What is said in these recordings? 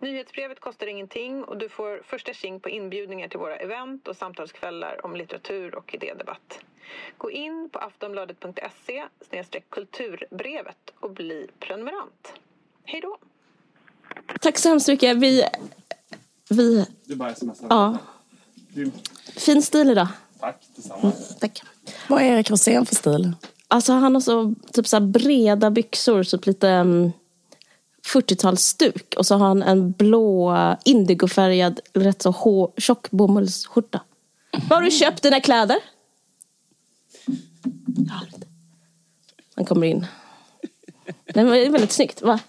Nyhetsbrevet kostar ingenting och du får första tjing på inbjudningar till våra event och samtalskvällar om litteratur och idédebatt. Gå in på aftonbladet.se kulturbrevet och bli prenumerant. Hej då! Tack så hemskt mycket. Vi... vi Du bara smsar. ja. Grymt. Fin stil idag. Tack detsamma. Tack. Vad är Erik Rosén för stil? Alltså han har så typ så här breda byxor, typ lite um, 40-talsstuk. Och så har han en blå indigofärgad, rätt så hå- tjock bomullsskjorta. Var har du köpt dina kläder? Han kommer in. Det är väldigt snyggt, va?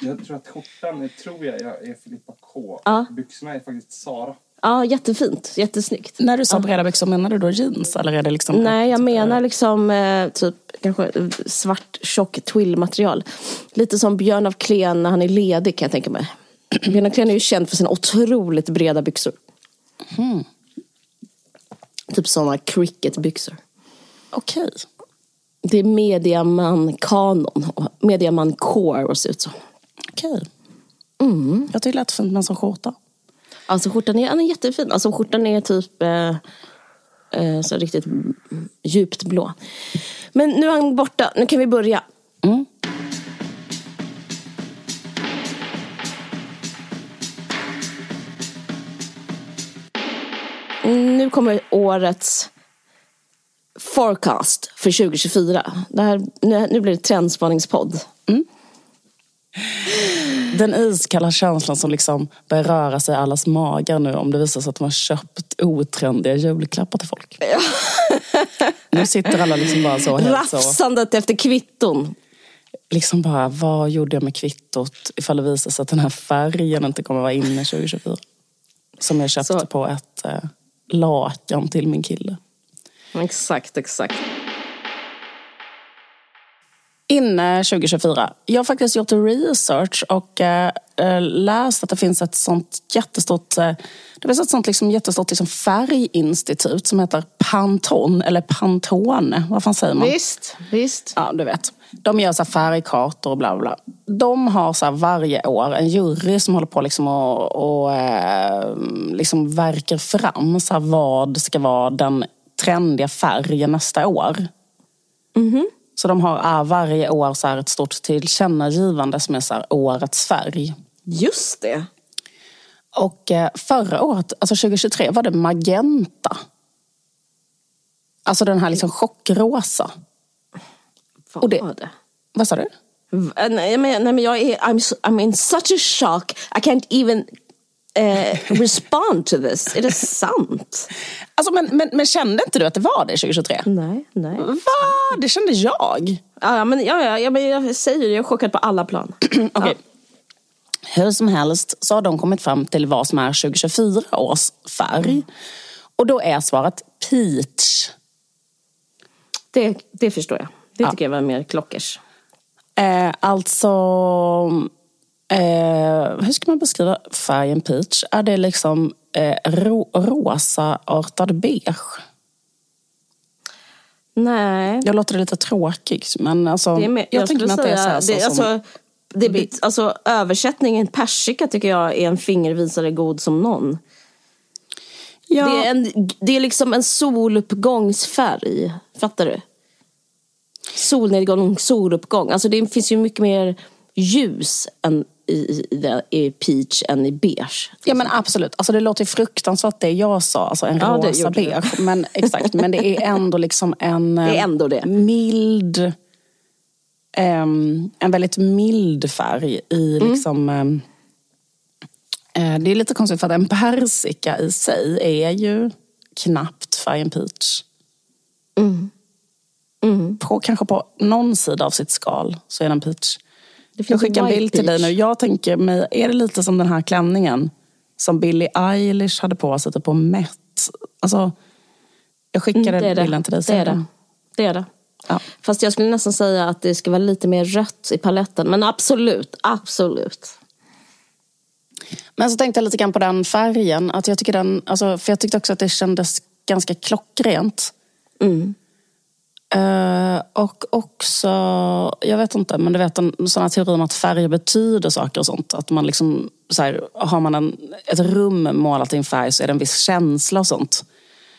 Jag, tror att skjortan är, tror jag, är Filippa K. Ja. Byxorna är faktiskt Sara. Ja, jättefint. Jättesnyggt. När du sa breda byxor, menar du då jeans? Eller är det liksom Nej, jag menar liksom eh, typ kanske eh, svart tjock twillmaterial. Lite som Björn af Kleen när han är ledig kan jag tänka mig. Björn af Kleen är ju känd för sina otroligt breda byxor. Typ sådana cricketbyxor. Okej. Det är mediaman-kanon. och Mediaman-core ser ut så. Okej. Mm. Jag tycker det lät fint med en sån skjorta. Alltså skjortan är, den är jättefin. Alltså skjortan är typ eh, så riktigt djupt blå. Men nu är han borta. Nu kan vi börja. Mm. Nu kommer årets forecast för 2024. Det här, nu, nu blir det trendspaningspodd. Den iskalla känslan som liksom börjar röra sig i allas magar nu om det visar sig att de har köpt otrendiga julklappar till folk. nu sitter alla liksom bara så. Rafsandet efter kvitton. Liksom bara, vad gjorde jag med kvittot ifall det visar sig att den här färgen inte kommer vara inne 2024? Som jag köpte Så- på ett eh, lakan till min kille. Exakt, exakt. Inne 2024. Jag har faktiskt gjort research och eh, eh, läst att det finns ett sånt jättestort, eh, det finns ett sånt liksom jättestort liksom färginstitut som heter Pantone, eller Pantone, vad fan säger man? Visst, visst. Ja, du vet. De gör så färgkartor och bla bla. De har så varje år en jury som håller på liksom och, och eh, liksom verkar fram så vad ska vara den trendiga färgen nästa år. Så de har eh, varje år så ett stort tillkännagivande som är så här årets färg. Just det. Och eh, förra året, alltså 2023, var det magenta. Alltså den här liksom chockrosa. Vad Och det- var det? Vad sa du? Eh, Nej men, nej, men jag är I'm, I'm in such a shock. I can't even eh, respond to this. Är det sant? Alltså, men, men, men kände inte du att det var det 2023? Nej, nej. Va? Det kände jag. Ja, ja, men, ja, ja, ja, men jag säger det, jag är chockad på alla plan. Okej. Hur som helst så har de kommit fram till vad som är 2024 års färg. Och då är svaret peach. Det, det förstår jag. Det Ja. tycker jag var mer klockers. Eh, alltså, eh, hur ska man beskriva färgen peach? Är det liksom eh, ro, rosa artad beige? Nej, Jag låter det lite tråkigt men alltså, det är mer, jag, tänker mig att det är så här, så det, som, alltså, det, bet- alltså, översättningen persika tycker jag är en fingervisare god som någon. ja, Det, är en, det är liksom en soluppgångsfärg. Fattar du? Solnedgång, soluppgång. Alltså det finns ju mycket mer ljus än i, i, peach än i beige. Ja men absolut, alltså det låter fruktansvärt det jag sa, alltså en Ja, rosa det. beige. Men, exakt, men det är ändå liksom en Det är eh, ändå det. mild, ehm, en väldigt mild färg i Mm. liksom eh, det är lite konstigt för att en persika i sig är ju knappt färgen peach. Mm. På, kanske på någon sida av sitt skal så är den peach. Jag skickar en bild till dig nu. Jag tänker mig, är det lite som den här klänningen som Billie Eilish hade på sig typ på Met? Alltså, jag skickade Mm, är det. bilden till dig. Det är det. Det är det. Ja. Fast jag skulle nästan säga att det ska vara lite mer rött i paletten. Men absolut, absolut. Men så tänkte jag lite grann på den färgen. Att jag tycker den, alltså, för jag tyckte också att det kändes ganska klockrent. Mm. Eh, och också, jag vet inte, men du vet en sån här teori om att färger betyder saker och sånt. Att man liksom, så här, har man en, ett rum målat i en färg så är det en viss känsla och sånt.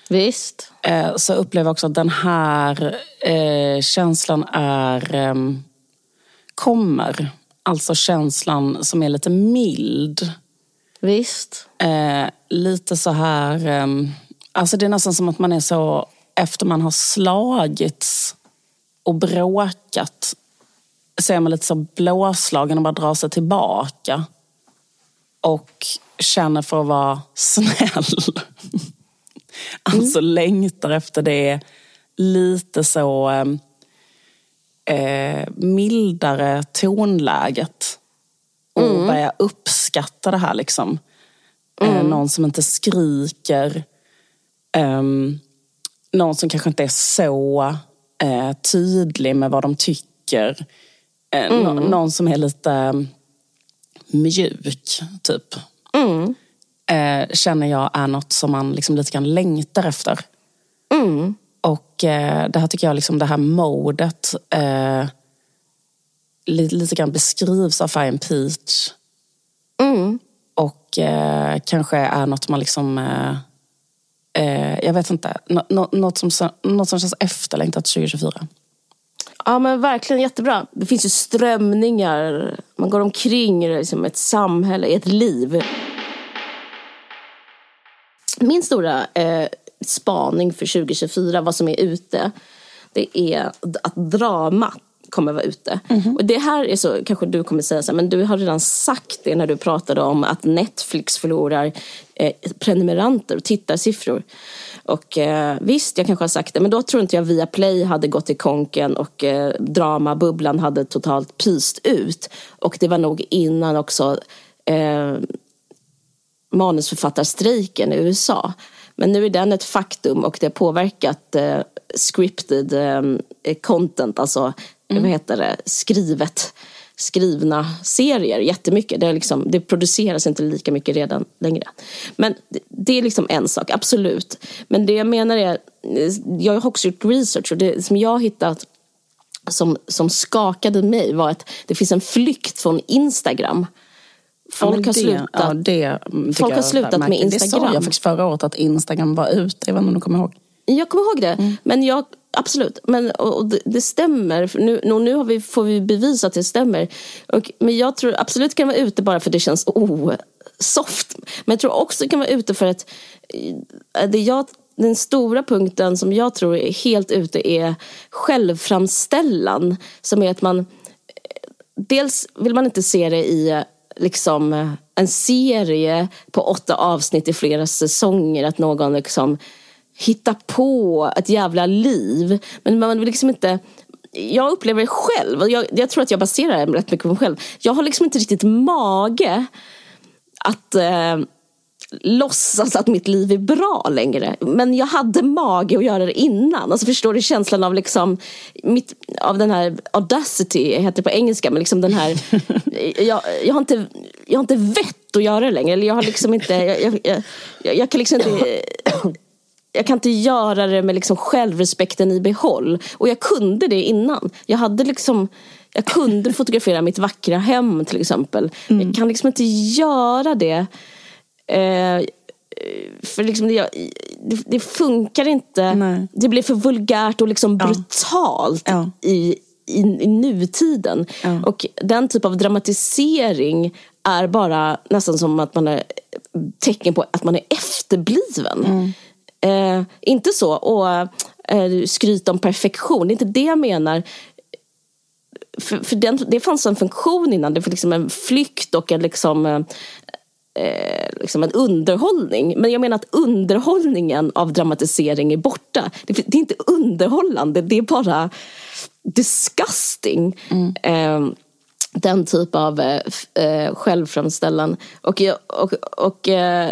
Visst. Eh, så upplever jag också att den här eh, känslan är, ehm, kommer. Alltså känslan som är lite mild. Visst. Lite så här... Eh, alltså det är nästan som att man är så... Efter man har slagits och bråkat så är man lite så blåslagen och bara drar sig tillbaka. Och känner för att vara snäll. alltså längtar efter det lite så eh, eh, mildare tonläget. Och börja uppskatta det här liksom. Eh, någon som inte skriker. Ehm, någon som kanske inte är så eh, tydlig med vad de tycker. Eh, nå- någon som är lite mm, mjuk, typ. Eh, känner jag är något som man liksom lite grann längtar efter. Och eh, det här tycker jag, liksom det här modet eh, lite, lite grann beskrivs av färgen peach. Och eh, kanske är något man liksom... Eh, jag vet inte. no, no, något, som, något som känns efterlängtat 2024. Ja men verkligen jättebra. Det finns ju strömningar. Man går omkring i liksom ett samhälle, i ett liv. Min stora eh, spaning för 2024, vad som är ute, det är att dramat kommer vara ute. Och det här är så, kanske du kommer säga så här, men du har redan sagt det när du pratade om att Netflix förlorar eh, prenumeranter och tittarsiffror. Och eh, visst, jag kanske har sagt det, men då tror inte jag Viaplay hade gått i konken och eh, dramabubblan hade totalt pyst ut. Och det var nog innan också eh, manusförfattarstrejken i USA. Men nu är den ett faktum och det har påverkat eh, scripted eh, content, alltså vad heter det, skrivet, skrivna serier jättemycket. Det, är liksom, det produceras inte lika mycket redan längre. Men det, det är liksom en sak, absolut. Men det jag menar är, jag har också gjort research och det som jag har hittat som, som skakade mig var att det finns en flykt från Instagram. Folk har det, slutat. Ja, det, mm, Folk har slutat med märker. Det sa Instagram. jag faktiskt förra året att Instagram var ute. Jag vet inte om du kommer ihåg. Jag kommer ihåg det. Men jag, absolut. Men, och, och det, det stämmer. Nu, och nu har vi, får vi bevisa att det stämmer. Och, men jag tror absolut det kan vara ute bara för det känns oh, soft. Men jag tror också det kan vara ute för att eh, det jag, den stora punkten som jag tror är helt ute är självframställan. Som är att man eh, dels vill man inte se det i liksom en serie på åtta avsnitt i flera säsonger. Att någon liksom hittar på ett jävla liv. Men man vill liksom inte jag upplever det själv, och jag, jag tror att jag baserar det rätt mycket på mig själv. Jag har liksom inte riktigt mage att eh, låtsas att mitt liv är bra längre. Men jag hade mage att göra det innan. Alltså förstår du känslan av liksom mitt, av den här audacity, heter det på engelska, men liksom den här jag, jag, har inte, jag har inte vett att göra det längre. Eller jag har liksom inte, jag, jag, jag, jag kan liksom inte jag kan inte göra det med liksom självrespekten i behåll. Och jag kunde det innan. Jag hade liksom jag kunde fotografera mitt vackra hem till exempel. Jag kan liksom inte göra det. Eh, för liksom det, det, det funkar inte. Nej. Det blir för vulgärt och liksom brutalt Ja. i, i, i nutiden. Ja. Och den typ av dramatisering är bara nästan som att man är tecken på att man är efterbliven. Eh, inte så, och eh, skryta om perfektion, det är inte det jag menar. För, för den, det fanns en funktion innan, det var liksom en flykt och en liksom, eh, eh, liksom en underhållning. Men jag menar att underhållningen av dramatisering är borta. Det, det är inte underhållande, det är bara disgusting. Eh, den typ av eh, eh, självframställan. Och, och, och eh,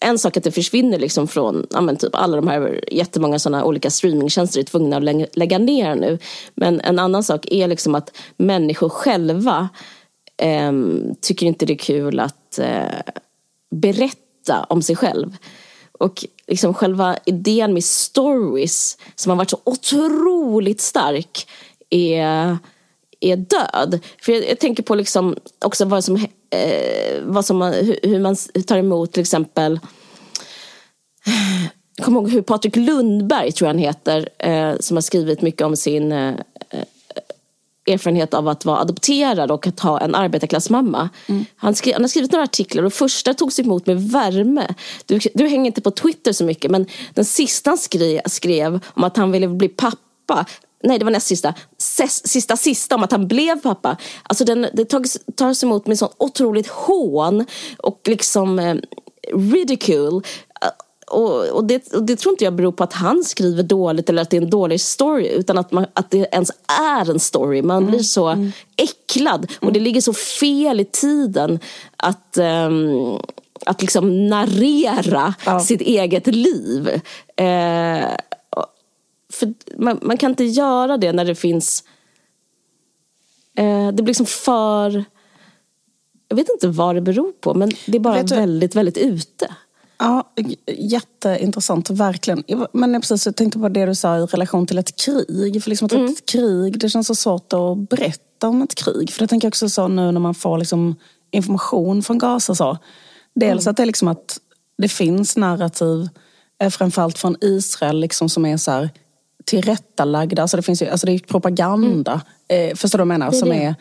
en sak att det försvinner liksom från ja, men typ alla de här jättemånga sådana olika streamingtjänster är tvungna att lä- lägga ner nu. Men en annan sak är liksom att människor själva eh, tycker inte det är kul att eh, berätta om sig själv. Och liksom själva idén med stories som har varit så otroligt stark är, är död. För jag, jag tänker på liksom också vad som, eh, vad som man, hur, hur man tar emot till exempel jag kommer ihåg hur Patrik Lundberg, tror jag han heter, eh, som har skrivit mycket om sin eh, erfarenhet av att vara adopterad och att ha en arbetarklassmamma. Mm. Han, skri- han har skrivit några artiklar och första togs emot med värme. Du, du hänger inte på Twitter så mycket men den sista han skrev, skrev om att han ville bli pappa Nej, det var näst sista. Ses, sista sista om att han blev pappa. Alltså den, det tas, tas emot med sån otroligt hån och liksom eh, ridicule. Och, och, det, och det tror inte jag beror på att han skriver dåligt eller att det är en dålig story utan att, man, att det ens är en story. Man blir så äcklad och det ligger så fel i tiden att, ehm, att liksom narrera Ja. sitt eget liv. Eh, för man, man kan inte göra det när det finns... Eh, det blir liksom för... Jag vet inte vad det beror på men det är bara väldigt, väldigt ute. Ja, jätteintressant, verkligen. Men jag precis, jag tänkte på det du sa i relation till ett krig. För liksom att ett krig, det känns så svårt att berätta om ett krig. För det tänker jag också så nu när man får liksom information från Gaza. Så. Dels att det är liksom att det finns narrativ, eh, framförallt från Israel, liksom som är så här tillrättalagda. Alltså det, finns ju, alltså det är propaganda, eh, förstår du vad jag menar? Det är som det. är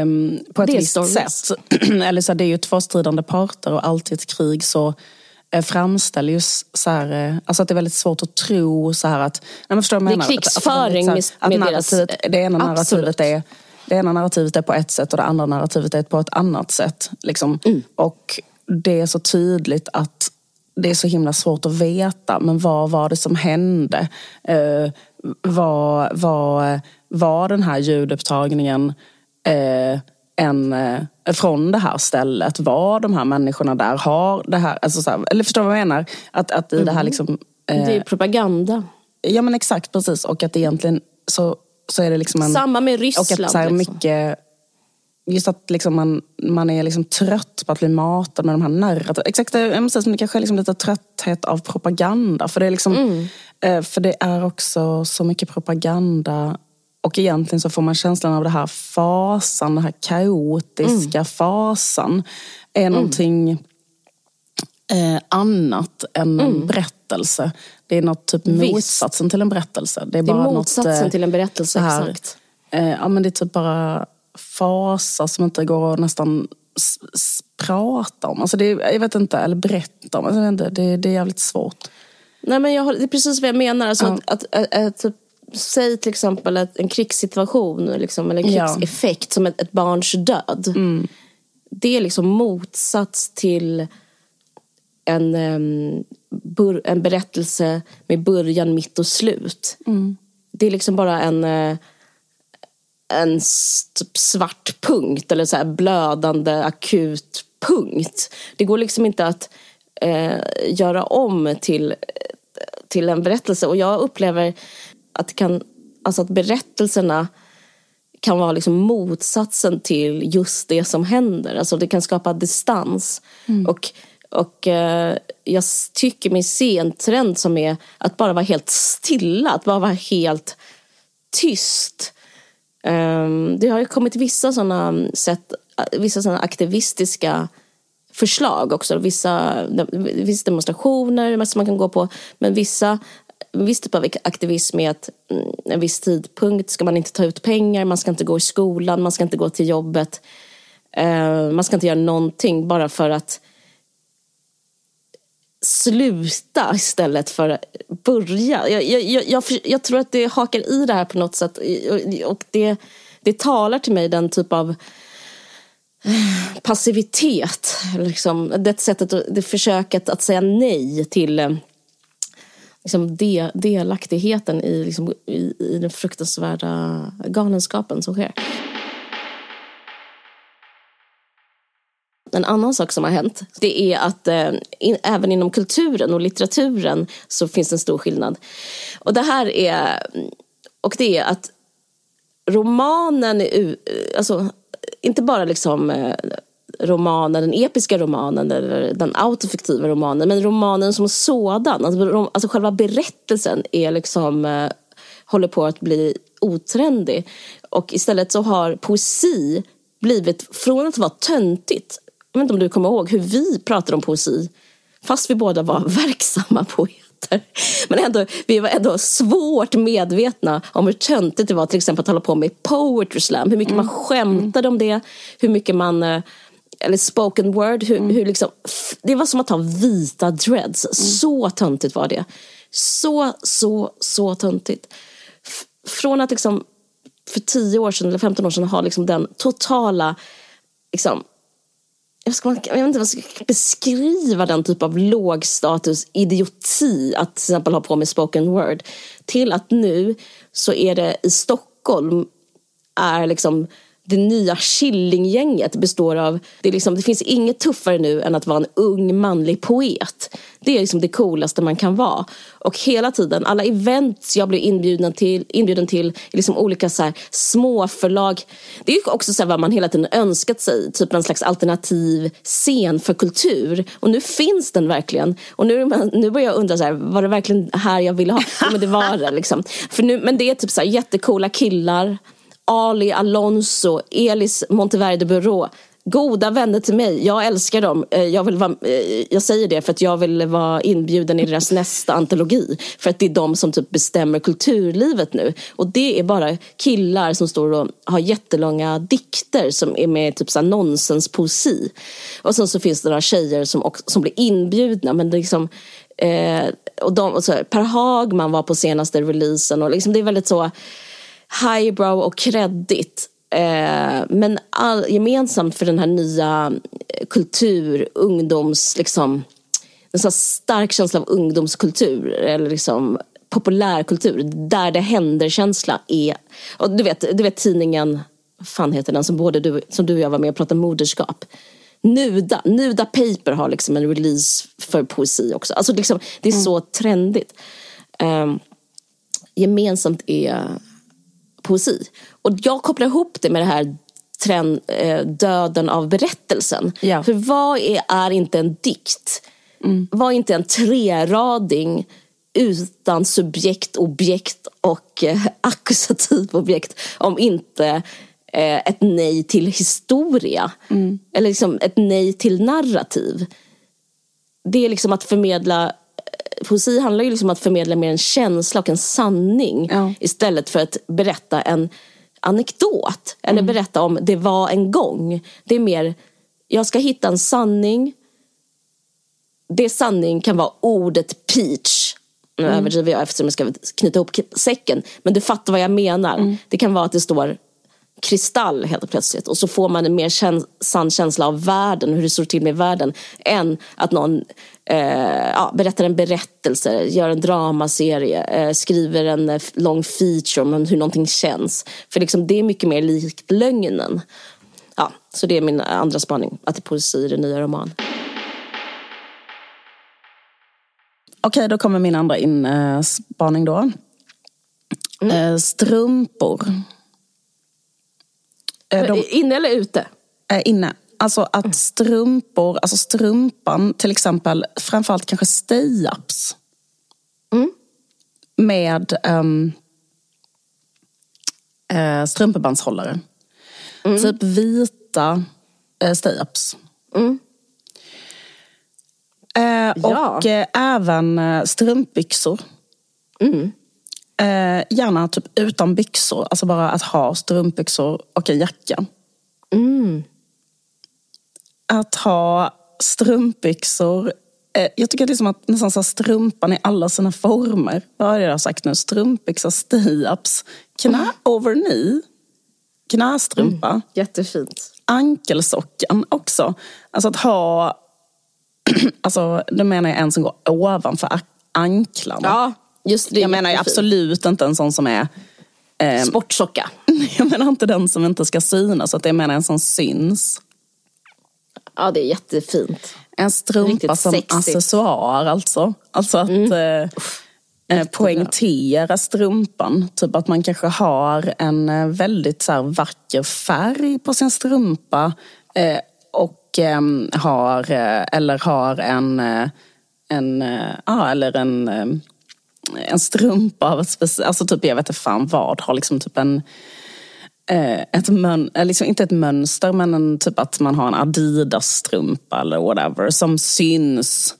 ehm, på ett Det är visst stories. sätt. Eller så det är ju två stridande parter och alltid ett krig så eh, framställer ju så här, eh, alltså att det är väldigt svårt att tro så här att... Nej, förstår vad jag Det är menar? Att- att- krigsföring att, här, med- deras- Det ena narrativet Absolut. är det ena narrativet är på ett sätt och det andra narrativet är på ett annat sätt. Liksom. Mm. Och det är så tydligt att det är så himla svårt att veta, men vad var det som hände? Eh, var, var, var den här ljudupptagningen eh, en, eh, från det här stället? Var de här människorna där? Har det här, alltså så här, eller förstår du vad jag menar? Att, att i det här liksom... eh, Det är propaganda. Ja men exakt, precis. Och att egentligen så, så är det liksom en... Samma med Och Ryssland. att så här liksom. mycket... Just att liksom man, man är liksom trött på att bli matad med de här narrativen. Exakt, jag säga, det kanske är liksom lite trötthet av propaganda. För det, är liksom, Mm. eh, för det är också så mycket propaganda. Och egentligen så får man känslan av det här fasan, den här kaotiska Mm. fasan. Är någonting eh, annat än en berättelse. Det är något typ Mm. Visst. motsatsen till en berättelse. Det är, Det är motsatsen något, eh, till en berättelse, här, exakt. Eh, ja, men det är typ bara fasa som inte går att nästan prata om. Alltså det jag vet inte, eller berätta om. Alltså jag vet inte, det, det är jävligt svårt. Nej, men jag, det är precis vad jag menar. Alltså Ja. att, att, att, att, typ, säg till exempel att en krigssituation liksom, eller en Ja. Mm. krigseffekt som ett, ett barns död. Det är liksom motsats till en, bur, en berättelse med början, mitt och slut. Mm. Det är liksom bara en, eh, en typ svart punkt eller så blödande akut punkt. Det går liksom inte att eh, göra om till, till en berättelse. Och jag upplever att, kan, alltså att berättelserna kan vara liksom motsatsen till just det som händer. Alltså det kan skapa distans. Och, och eh, jag tycker mig se en trend som är att bara vara helt stilla, att bara vara helt tyst. Ehm, det har ju kommit vissa sådana mm, sätt, äh, vissa sådana aktivistiska förslag också. Vissa, vissa demonstrationer som man kan gå på. Men vissa, en viss typ av aktivism är att mm, en viss tidpunkt ska man inte ta ut pengar, man ska inte gå i skolan, man ska inte gå till jobbet. Ehm, man ska inte göra någonting bara för att sluta istället för att börja. Jag, jag, jag, jag, jag tror att det hakar i det här på något sätt och- det, det talar till mig den typ av eh, passivitet. Liksom, det sättet, det försöket att säga nej till eh, liksom, de, delaktigheten i, liksom, i, i den fruktansvärda galenskapen som sker. En annan sak som har hänt. Det är att eh, in, även inom kulturen och litteraturen så finns det en stor skillnad. Och det här är, och det är att romanen, är, eh, alltså inte bara liksom eh, romanen, den episka romanen eller den autofiktiva romanen, men romanen som sådan, alltså, rom- alltså själva berättelsen är liksom, eh, håller på att bli otrendig. Och istället så har poesi blivit, från att vara töntigt, jag vet inte om du kommer ihåg hur vi pratade om poesi, fast vi båda var verksamma poeter. Men ändå, vi var ändå svårt medvetna om hur töntigt det var till exempel att hålla på med poetry slam. Hur mycket man skämtade om det, hur mycket man eh, eller spoken word. Hur, hur liksom, det var som att ha vita dreads. Så töntigt var det. Så, så, så töntigt. F- Från att liksom för 10 år sedan eller 15 år sedan ha liksom den totala liksom, jag, ska, jag vet inte vad jag ska beskriva den typ av lågstatus idioti att till exempel ha på mig spoken word. Till att nu så är det i Stockholm är liksom det nya Killinggänget består av, det, är liksom, det finns inget tuffare nu än att vara en ung manlig poet. Det är liksom det coolaste man kan vara. Och hela tiden, alla events jag blir inbjuden till, inbjuden till liksom olika så här små förlag. Det är också så här vad man hela tiden önskat sig, typ en slags alternativ scen för kultur. Och nu finns den verkligen. Och nu, nu börjar jag undra, så här, var det verkligen här jag ville ha? Ja, men det var det. Liksom. För nu, men det är typ så här jättecoola killar Ali Alonso, Elis Monteverde Bureau. Goda vänner till mig. Jag älskar dem. Eh, jag, vill vara, eh, jag säger det för att jag vill vara inbjuden i deras nästa antologi. För att det är de som typ bestämmer kulturlivet nu. Och det är bara killar som står och har jättelånga dikter som är med typ så nonsenspoesi. Och sen så finns det några tjejer som, också, som blir inbjudna. Men det är liksom, eh, och de, och så här, per Hagman var på senaste releasen. Och liksom, det är väldigt så highbrow och kreddigt. Eh, men all, gemensamt för den här nya eh, kultur, ungdoms, liksom, en sån stark känsla av ungdomskultur eller liksom populärkultur, där det händer-känsla är, och du vet, du vet tidningen, fan heter den som både du, som du och jag var med och pratade moderskap. Nuda, Nuda Paper har liksom en release för poesi också. Alltså liksom, det är så trendigt. Um, gemensamt är poesi. Och jag kopplar ihop det med det här trend, eh, döden av berättelsen. Ja. För vad är, är inte en dikt? Vad är inte en trerading utan subjekt, objekt och eh, akkusativ objekt om inte eh, ett nej till historia? Eller liksom ett nej till narrativ. Det är liksom att förmedla Poesi handlar ju liksom om att förmedla mer en känsla och en sanning Ja. istället för att berätta en anekdot. Eller berätta om det var en gång. Det är mer, jag ska hitta en sanning. Det sanning kan vara ordet peach. Nu överdriver jag eftersom jag ska knyta ihop säcken. Men du fattar vad jag menar. Det kan vara att det står kristall helt plötsligt. Och så får man en mer kän- sann känsla av världen, hur det står till med världen. Än att någon eh, ja, berättar en berättelse, gör en dramaserie, eh, skriver en eh, lång feature om hur någonting känns. För liksom, det är mycket mer likt lögnen. Ja, så det är min andra spaning, att poesi är det nya roman. Okej, då kommer min andra inspaning då. Eh, Strumpor. Eh, de- Inne eller ute? är inne. Alltså att strumpor, alltså strumpan till exempel, framförallt kanske stay-ups. Med um, uh, strumpebandshållare. Typ vita uh, stay-ups. Eh, Ja. Och eh, även uh, strumpbyxor. Eh, gärna typ utan byxor, alltså bara att ha strumpbyxor och en jacka. Att ha strumpbyxor, eh, jag tycker liksom att nästan så strumpan i alla sina former. Vad har jag sagt nu? Strumpbyxor, stay-ups, knä over knee, knästrumpa, Jättefint. ankelsockan också. Alltså att ha, alltså då menar jag en som går ovanför anklarna. Ja, just det. jag menar absolut inte en sån som är eh, Sportsocka. jag menar inte den som inte ska synas, att jag menar en som syns. Ja, det är jättefint. En strumpa Riktigt som sexigt. accessoar alltså. Alltså att eh, eh, poängtera strumpan. Typ att man kanske har en eh, väldigt så här, vacker färg på sin strumpa. Eh, och ehm, har, eh, eller har en, eh, en, ja, eller en, eh, en strumpa av ett speciellt, alltså typ jag vet inte fan vad, har liksom typ en eh, ett mön, eh, liksom inte ett mönster men en, typ att man har en Adidas-strumpa eller whatever som syns.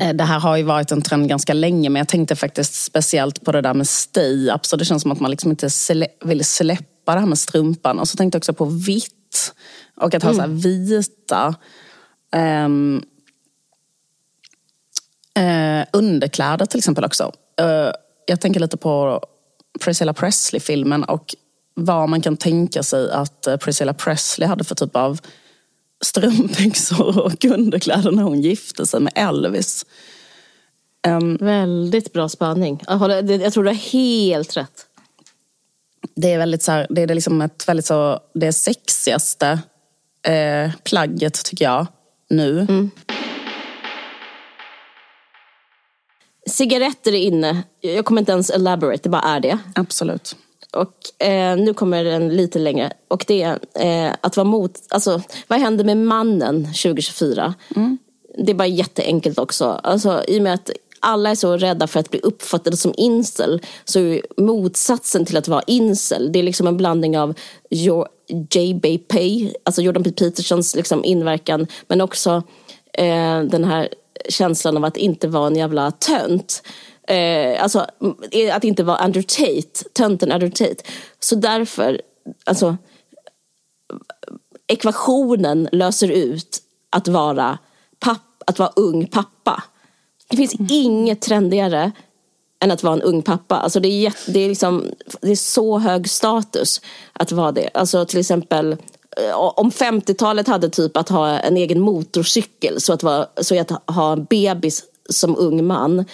Eh, Det här har ju varit en trend ganska länge men jag tänkte faktiskt speciellt på det där med stay-up så det känns som att man liksom inte slä, vill släppa det här med strumpan. Och så tänkte jag också på vitt och att ha så här vita ehm, eh, underkläder till exempel också. Eh, jag tänker lite på Priscilla Presley-filmen och vad man kan tänka sig att eh, Priscilla Presley hade för typ av strumpbyxor och underkläder när hon gifte sig med Elvis. Ehm, Väldigt bra spaning. Jag, håller, det- jag tror du har helt rätt. det är väldigt så här, det är liksom ett väldigt så, det sexigaste eh, plagget tycker jag nu. Cigaretter är inne. Jag kommer inte ens elaborate, det bara är det. Absolut. Och eh, nu kommer den lite längre. Och det är eh, att vara mot... Alltså, vad händer med mannen 2024? Det är bara jätteenkelt också. Alltså, I och med att alla är så rädda för att bli uppfattade som incel så är motsatsen till att vara incel det är liksom en blandning av Jo- J. Pay, alltså Jordan P. Petersons liksom inverkan men också eh, den här känslan av att inte vara en jävla tönt. Eh, alltså mm, att inte vara Andrew Tate, tönten Andrew Tate. Så därför, alltså ekvationen löser ut att vara, papp, att vara ung pappa. Det finns inget trendigare än att vara en ung pappa. Alltså det, är jätte, det, är liksom, det är så hög status att vara det. Alltså till exempel eh, Eh, om 50-talet hade typ att ha en egen motorcykel så att, vara, så att ha en bebis som ung man.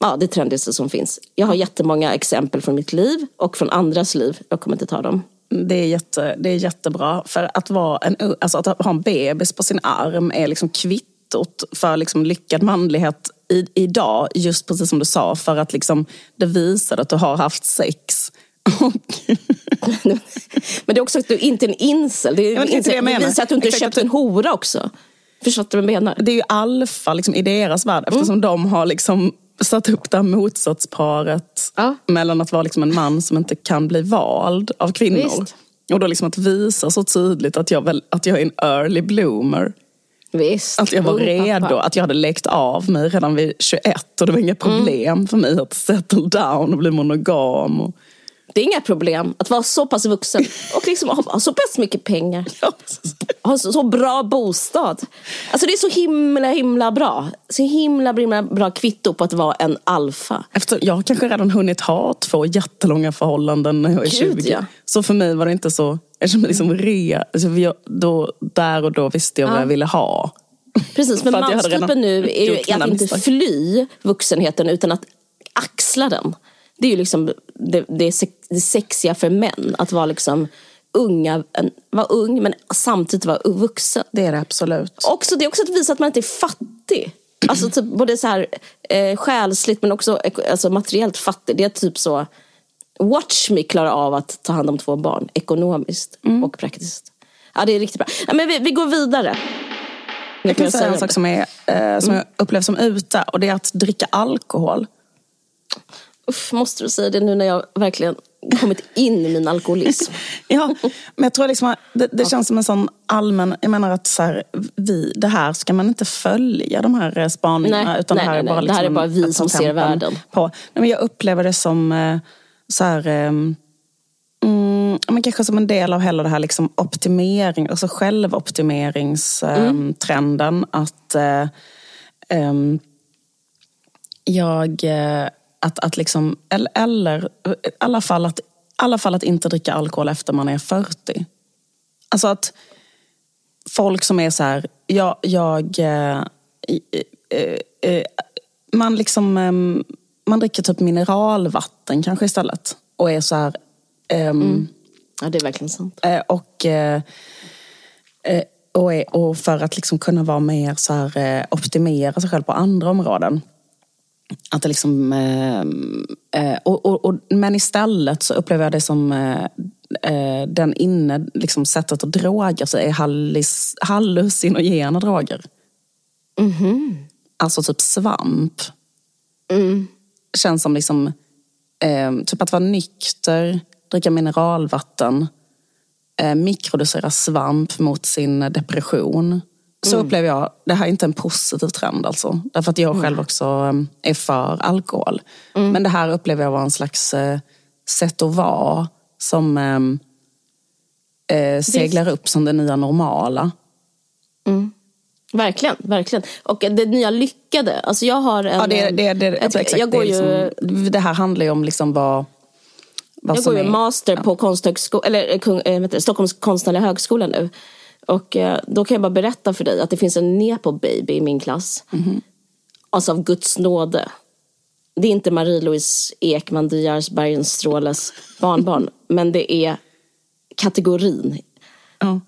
Ja, det trendigaste som finns. Jag har jättemånga exempel från mitt liv och från andras liv. Jag kommer inte ta dem. Det är, jätte, det är jättebra. För att, vara en, alltså att ha en bebis på sin arm är liksom kvittot för liksom lyckad manlighet i, idag. Just precis som du sa, för att liksom det visar att du har haft sex. Men det är också att du inte är en incel. Det, är, Ja, det inte det menar. visar att du inte Exakt, köpt en hora också. Förstår du vad jag menar? det är ju alfa liksom, i deras värld eftersom de har liksom satt upp det här motsatsparet Ja. mellan att vara liksom en man som inte kan bli vald av kvinnor. Visst. Och då liksom att visa så tydligt att jag, väl, att jag är en early bloomer. Visst. Att jag var Ung redo, pappa. att jag hade läckt av mig redan vid 21 och det var inga problem för mig att settle down och bli monogam. Och, Det är inga problem att vara så pass vuxen och liksom ha, så pass mycket pengar. Ha så, så bra bostad. Alltså det är så himla himla bra. Så himla himla bra kvitto på att vara en alfa. Efter, jag har kanske redan hunnit ha två jättelånga förhållanden när jag är Gud, 20. ja. Så för mig var det inte så, jag kände mig liksom re, alltså jag, då, där och då visste jag vad Ja. jag ville ha. Precis, men manstypen nu är ju att inte fly vuxenheten utan att axla den. Det är ju liksom det, det, sexiga för män. Att vara liksom unga, vara ung men samtidigt vara vuxen. Det är det absolut. Också, det är också att visa att man inte är fattig. Alltså typ både så här eh, själsligt men också alltså, materiellt fattig. Det är typ så Watch Me klarar av att ta hand om två barn ekonomiskt Mm. och praktiskt. Ja, det är riktigt bra. Ja, men vi, vi går vidare. Jag kan säga en sak som, är, eh, som jag upplever som ute och det är att dricka alkohol. Uff, måste du säga det nu när jag verkligen kommit in i min alkoholism? Ja, men jag tror liksom att det, det känns som en sån allmän, jag menar att så här, vi, det här ska man inte följa de här eh, spaningarna. Nej, utan nej, det här är nej, bara, nej. Det här är liksom bara vi som ser världen. På. Nej, men jag upplever det som eh, så här, ehm, mm, men kanske som en del av hela det här liksom optimering, alltså självoptimeringstrenden. Att eh, ehm, jag, att, att liksom, eller, eller i alla fall att, alla fall att inte dricka alkohol efter man är 40. Alltså att folk som är så här, jag, jag eh, eh, eh, man liksom, ehm, man dricker typ mineralvatten kanske istället. Och är så här, ehm, Ja, det är verkligen sant. Eh, och eh, eh, och, är, och för att liksom kunna vara mer så här, optimera sig själv på andra områden. Att det liksom, eh, eh, och, och, och, men istället så upplever jag det som eh, eh den inne, liksom sättet att droga sig är hallis, hallucinogena droger. Mhm. Alltså typ svamp. Mm. Känns som liksom, eh, typ att vara nykter, dricka mineralvatten, eh, mikrodosera svamp mot sin depression. Så upplever jag, det här är inte en positiv trend alltså. Därför att jag själv också eh, är för alkohol. Men det här upplever jag var en slags eh, sätt att vara som eh, eh, seglar upp som det nya normala. Verkligen, verkligen. Och det nya lyckade. Alltså jag har en... Ja, det, det, det, ett- alltså, exakt, jag går det, ju, liksom, det här handlar ju om liksom vad, jag går ju master på konsthögsko- eller, eh, äh, Stockholms konstnärliga högskola nu. Och eh, då kan jag bara berätta för dig att det finns en nepo-baby i min klass. Mhm. Alltså av Guds nåde. Det är inte Marie-Louise Ekman Diaz Bergenstråles barnbarn. men det är kategorin Ja.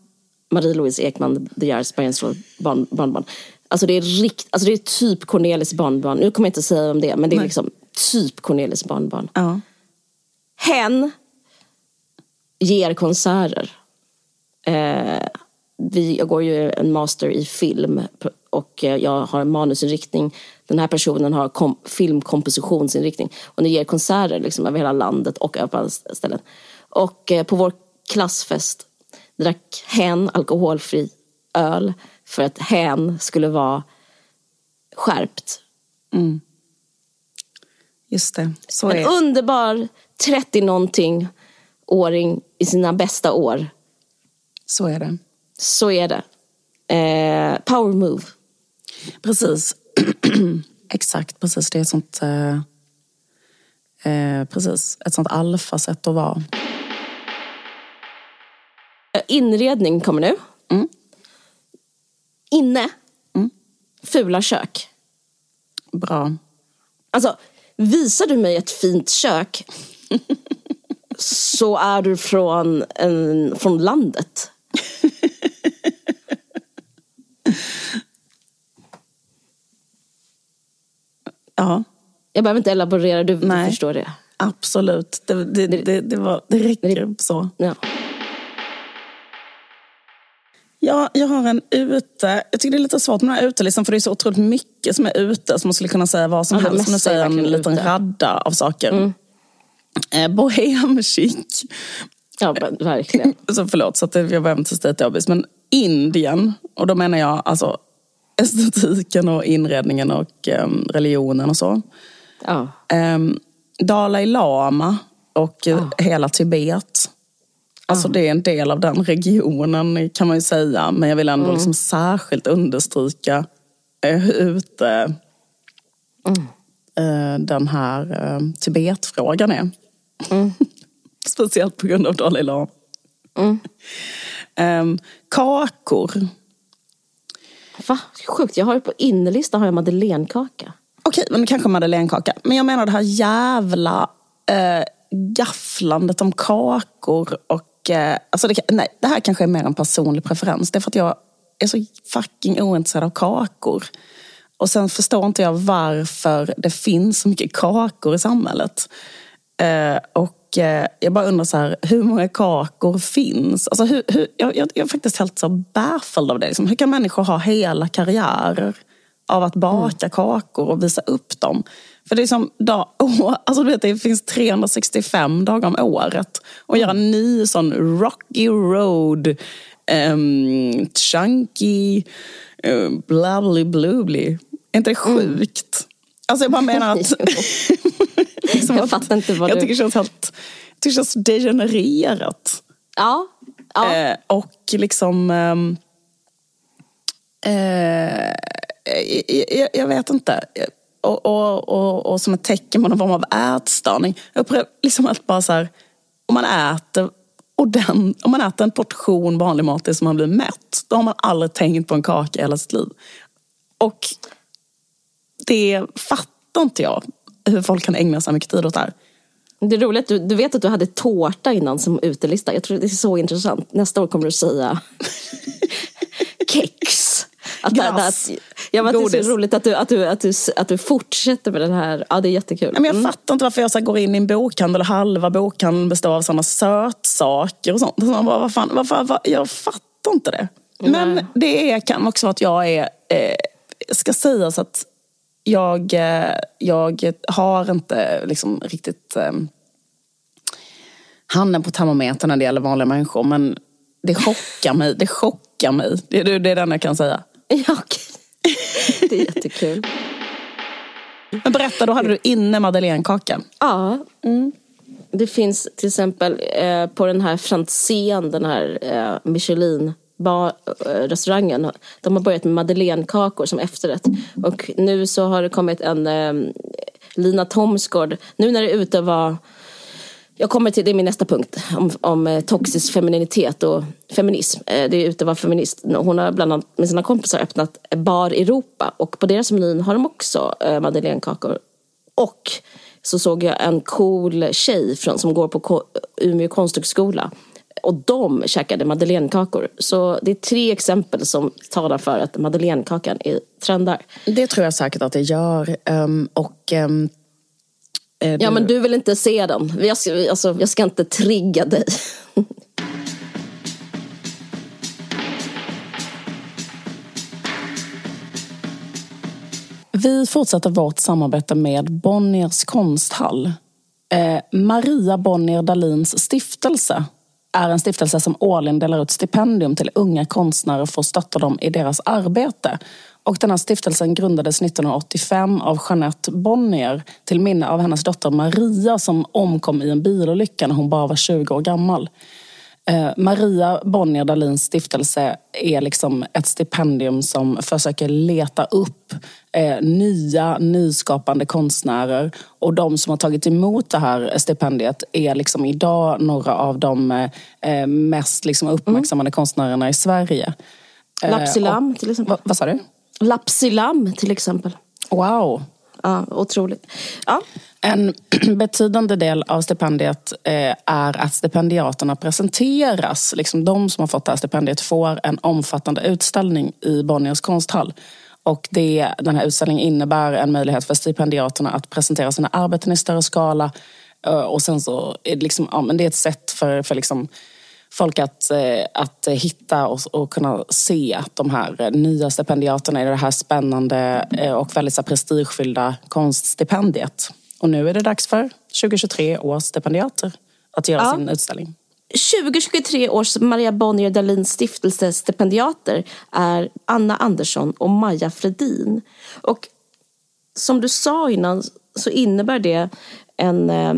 Marie-Louise Ekman De Geers Bergenstråle barn, barnbarn. Alltså det är rikt, alltså det är typ Cornelis barnbarn. Nu kommer jag inte säga om det, men det är Nej. liksom typ Cornelis barnbarn. Ja. Hen ger konserter. Eh, vi, jag går ju en master i film och eh, jag har en manusinriktning. Den här personen har kom, filmkompositionsinriktning. Och ni ger konserter liksom över hela landet och över alla ställen. Och eh, på vår klassfest drack hen alkoholfri öl för att hen skulle vara skärpt. Just det, så En är underbar 30-någonting åring i sina bästa år. så är det. Så är det. Eh, power move. Precis. Exakt, precis. Det är ett sånt... Eh, eh, precis, ett sånt alfasätt att vara. Eh, Inredning kommer nu. Mm. Inne. Fula kök. Bra. Alltså, visar du mig ett fint kök så är du från, en, från landet. Ja, Jag behöver inte elaborera, du, du förstår det. absolut. Det, det, det, det, var, det räcker så. Ja. Ja, jag har en ute. Jag tycker det är lite svårt med den här utelistan för det är så otroligt mycket som är ute som man skulle kunna säga vad som det helst. Är säger, en liten ute. radda av saker. Eh, Bohem chic. ja, verkligen. Så förlåt, så att jag behöver inte till Abis. Men Indien, och då menar jag alltså estetiken och inredningen och em, religionen och så. Ja. Em, Dalai Lama och eh, hela Tibet. Alltså det är en del av den regionen kan man ju säga. Men jag vill ändå liksom särskilt understryka eh, hur ute eh, den här eh, Tibetfrågan är. Speciellt på grund av Dalai Lama. Em, kakor. Va? Sjukt, jag har ju på innerlistan har jag madeleinekaka. Okej, men kanske madeleinekaka. Men jag menar det här jävla eh, gafflandet om kakor och... Eh, alltså det, nej, det här kanske är mer en personlig preferens. Det är för att jag är så fucking ointresserad av kakor. Och sen förstår inte jag varför det finns så mycket kakor i samhället. Eh, och eh, jag bara undrar så här, hur många kakor finns? Alltså hur, hur, jag, jag, jag är faktiskt helt så baffled av det. Liksom. Hur kan människor ha hela karriärer av att baka kakor och visa upp dem? För det är som, dag, åh, alltså du vet, det finns 365 dagar om året. Och göra en ny sån rocky road, um, chunky, uh, blavly blubly. Är inte det sjukt? Alltså jag bara menar att... liksom Jag att- fattar inte vad jag du- tycker det känns helt jag tycker det känns degenererat. Ja. ja. Eh, och liksom... ehm, eh, jag, jag, jag vet inte. Och, och, och, och som ett tecken på någon form av ätstörning. Jag upplever liksom att bara så här, om man äter och den, om man äter en portion vanlig mat tills man blir mätt, då har man aldrig tänkt på en kaka i hela sitt liv. Och det fattar inte jag, hur folk kan ägna så mycket tid åt det här. Det är roligt, du, du vet att du hade tårta innan som utelista. Jag tror det är så intressant. Nästa år kommer du säga Att, Glass, att, ja, men att det är godis. så roligt att du, att, du, att, du, att du fortsätter med den här. Ja, det är jättekul. Men jag Mm. fattar inte varför jag så går in i en bokhandel och halva bokhandeln består av sådana sötsaker och sånt. Så man bara, vad fan, varför, vad, jag fattar inte det. Men Nej. det är, kan också vara att jag är, eh, ska sägas att jag, eh, jag har inte liksom riktigt eh, handen på termometern när det gäller vanliga människor. Men det chockar mig. Det chockar mig. Det, det, det är det enda jag kan säga. Ja, okej. Det är jättekul. Men berätta, då hade du inne madeleinekaka. Ja. Det finns till exempel eh, på den här Franzén, den här eh, Michelin bar, eh, restaurangen. De har börjat med madeleinekakor som efterrätt. Och nu så har det kommit en eh, Lina Thomsgård. Nu när det är ute var jag kommer till, det är min nästa punkt, om, om eh, toxisk femininitet och feminism. Eh, det är ute var feminist. Hon har bland annat med sina kompisar öppnat Bar Europa och på deras menyn har de också eh, madeleinekakor. Och så såg jag en cool tjej från, som går på Ko- Umeå konsthögskola och de käkade madeleinekakor. Så det är tre exempel som talar för att madeleinekakan är trendar. Det tror jag säkert att det gör. Ehm, och, ehm, eh, Ja men du vill inte se dem. Jag ska, alltså, jag ska inte trigga dig. Vi fortsätter vårt samarbete med Bonniers konsthall. Eh, Maria Bonnier Dahlins stiftelse är en stiftelse som årligen delar ut stipendium till unga konstnärer för att stötta dem i deras arbete. Och den här stiftelsen grundades 1985 av Jeanette Bonnier till minne av hennes dotter Maria som omkom i en bilolycka när hon bara var 20 år gammal. Eh, Maria Bonnier Dahlins stiftelse är liksom ett stipendium som försöker leta upp eh, nya, nyskapande konstnärer. Och de som har tagit emot det här stipendiet är liksom idag några av de eh, mest liksom uppmärksammade konstnärerna i Sverige. Lapsilam till exempel. Va, vad sa du? Lapsilam till exempel. Wow! Ja, otroligt. Ja, en betydande del av stipendiet eh, är att stipendiaterna presenteras. Liksom de som har fått det här stipendiet får en omfattande utställning i Bonniers konsthall. Och det, den här utställningen innebär en möjlighet för stipendiaterna att presentera sina arbeten i större skala. Eh, och sen så är det, liksom, ja, men det är ett sätt för, för liksom folk att, eh, att hitta och, och kunna se de här nya stipendiaterna i det här spännande och väldigt så här, prestigefyllda konststipendiet. Och nu är det dags för 2023 års stipendiater att göra Ja. sin utställning. 2023 års Maria Bonnier Dahlins stiftelsestipendiater är Anna Andersson och Maja Fredin. Och som du sa innan så innebär det en eh,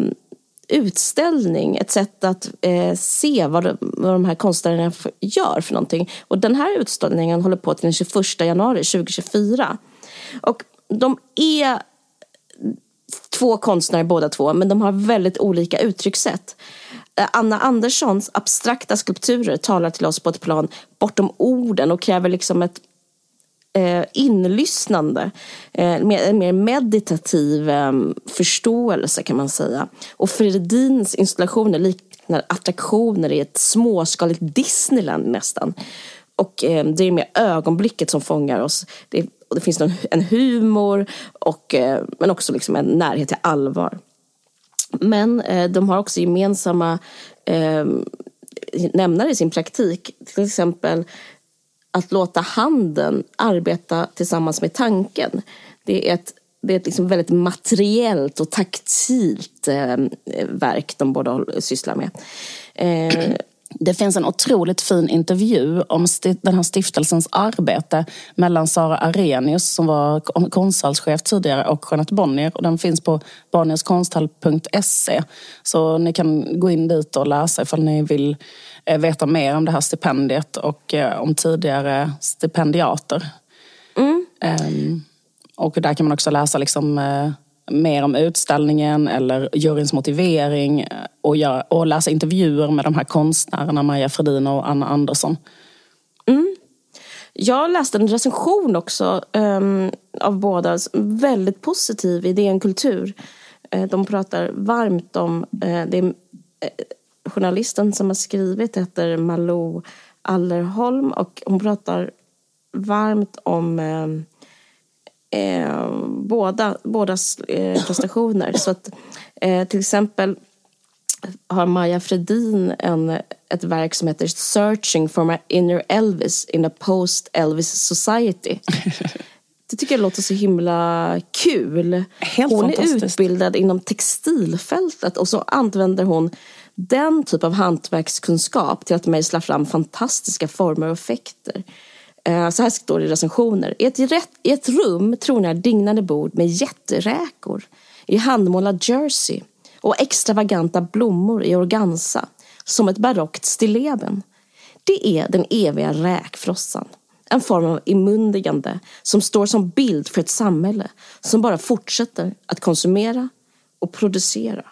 utställning, ett sätt att eh, se vad, de- vad de här konstnärerna gör för någonting. Och den här utställningen håller på till den 21 januari 2024. Och de är två konstnärer båda två, men de har väldigt olika uttryckssätt. Eh, Anna Anderssons abstrakta skulpturer talar till oss på ett plan bortom orden och kräver liksom ett eh, inlyssnande, eh, en mer meditativ eh, förståelse kan man säga. Och Fredins installationer liknar attraktioner i ett småskaligt Disneyland nästan. Och eh, det är mer ögonblicket som fångar oss. Det, och det finns någon, en humor och, eh, men också liksom en närhet till allvar. Men eh, de har också gemensamma eh, nämnare i sin praktik. Till exempel att låta handen arbeta tillsammans med tanken. Det är ett, det är ett liksom väldigt materiellt och taktilt eh, verk de båda sysslar med. Eh, det finns en otroligt fin intervju om den här stiftelsens arbete mellan Sara Arrhenius som var kon- konsthallschef tidigare och Jeanette Bonnier. Och den finns på bonnierskonsthall.se. Så ni kan gå in dit och läsa ifall ni vill eh, veta mer om det här stipendiet och eh, om tidigare stipendiater. Ehm, och där kan man också läsa liksom, eh, mer om utställningen eller juryns motivering eh, och, göra, och läsa intervjuer med de här konstnärerna Maja Fredin och Anna Andersson. Mm. Jag läste en recension också um, av båda, väldigt positiv i DN Kultur. Eh, de pratar varmt om, eh, det är, journalisten som har skrivit heter Malou Allerholm och hon pratar varmt om ehm, eh, båda, bådas eh, prestationer. Så att, eh, till exempel har Maja Fredin en, ett verk som heter Searching for my inner Elvis in a post-Elvis society. Det tycker jag låter så himla kul. Helt hon är utbildad inom textilfältet och så använder hon den typ av hantverkskunskap till att mejsla fram fantastiska former och effekter. Eh, så här står det i recensioner. I ett, rätt, I ett rum tronar dignande bord med jätteräkor i handmålad jersey och extravaganta blommor i organza som ett barockt stilleben. Det är den eviga räkfrossan. En form av immundigande som står som bild för ett samhälle som bara fortsätter att konsumera och producera.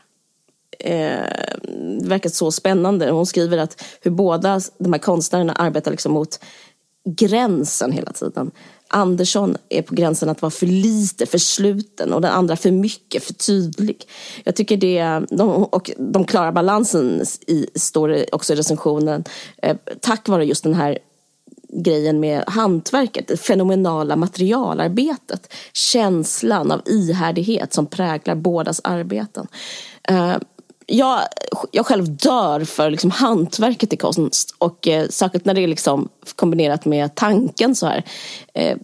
Eh, det verkar så spännande. Hon skriver att hur båda de här konstnärerna arbetar liksom mot gränsen hela tiden. Andersson är på gränsen att vara för lite, för sluten och den andra för mycket, för tydlig. Jag tycker det, de, och de klarar balansen i, står det också i recensionen, eh, tack vare just den här grejen med hantverket, det fenomenala materialarbetet, känslan av ihärdighet som präglar bådas arbeten. Eh, jag, jag själv dör för liksom hantverket i konst och eh, särskilt när det är liksom kombinerat med tanken så här. Eh,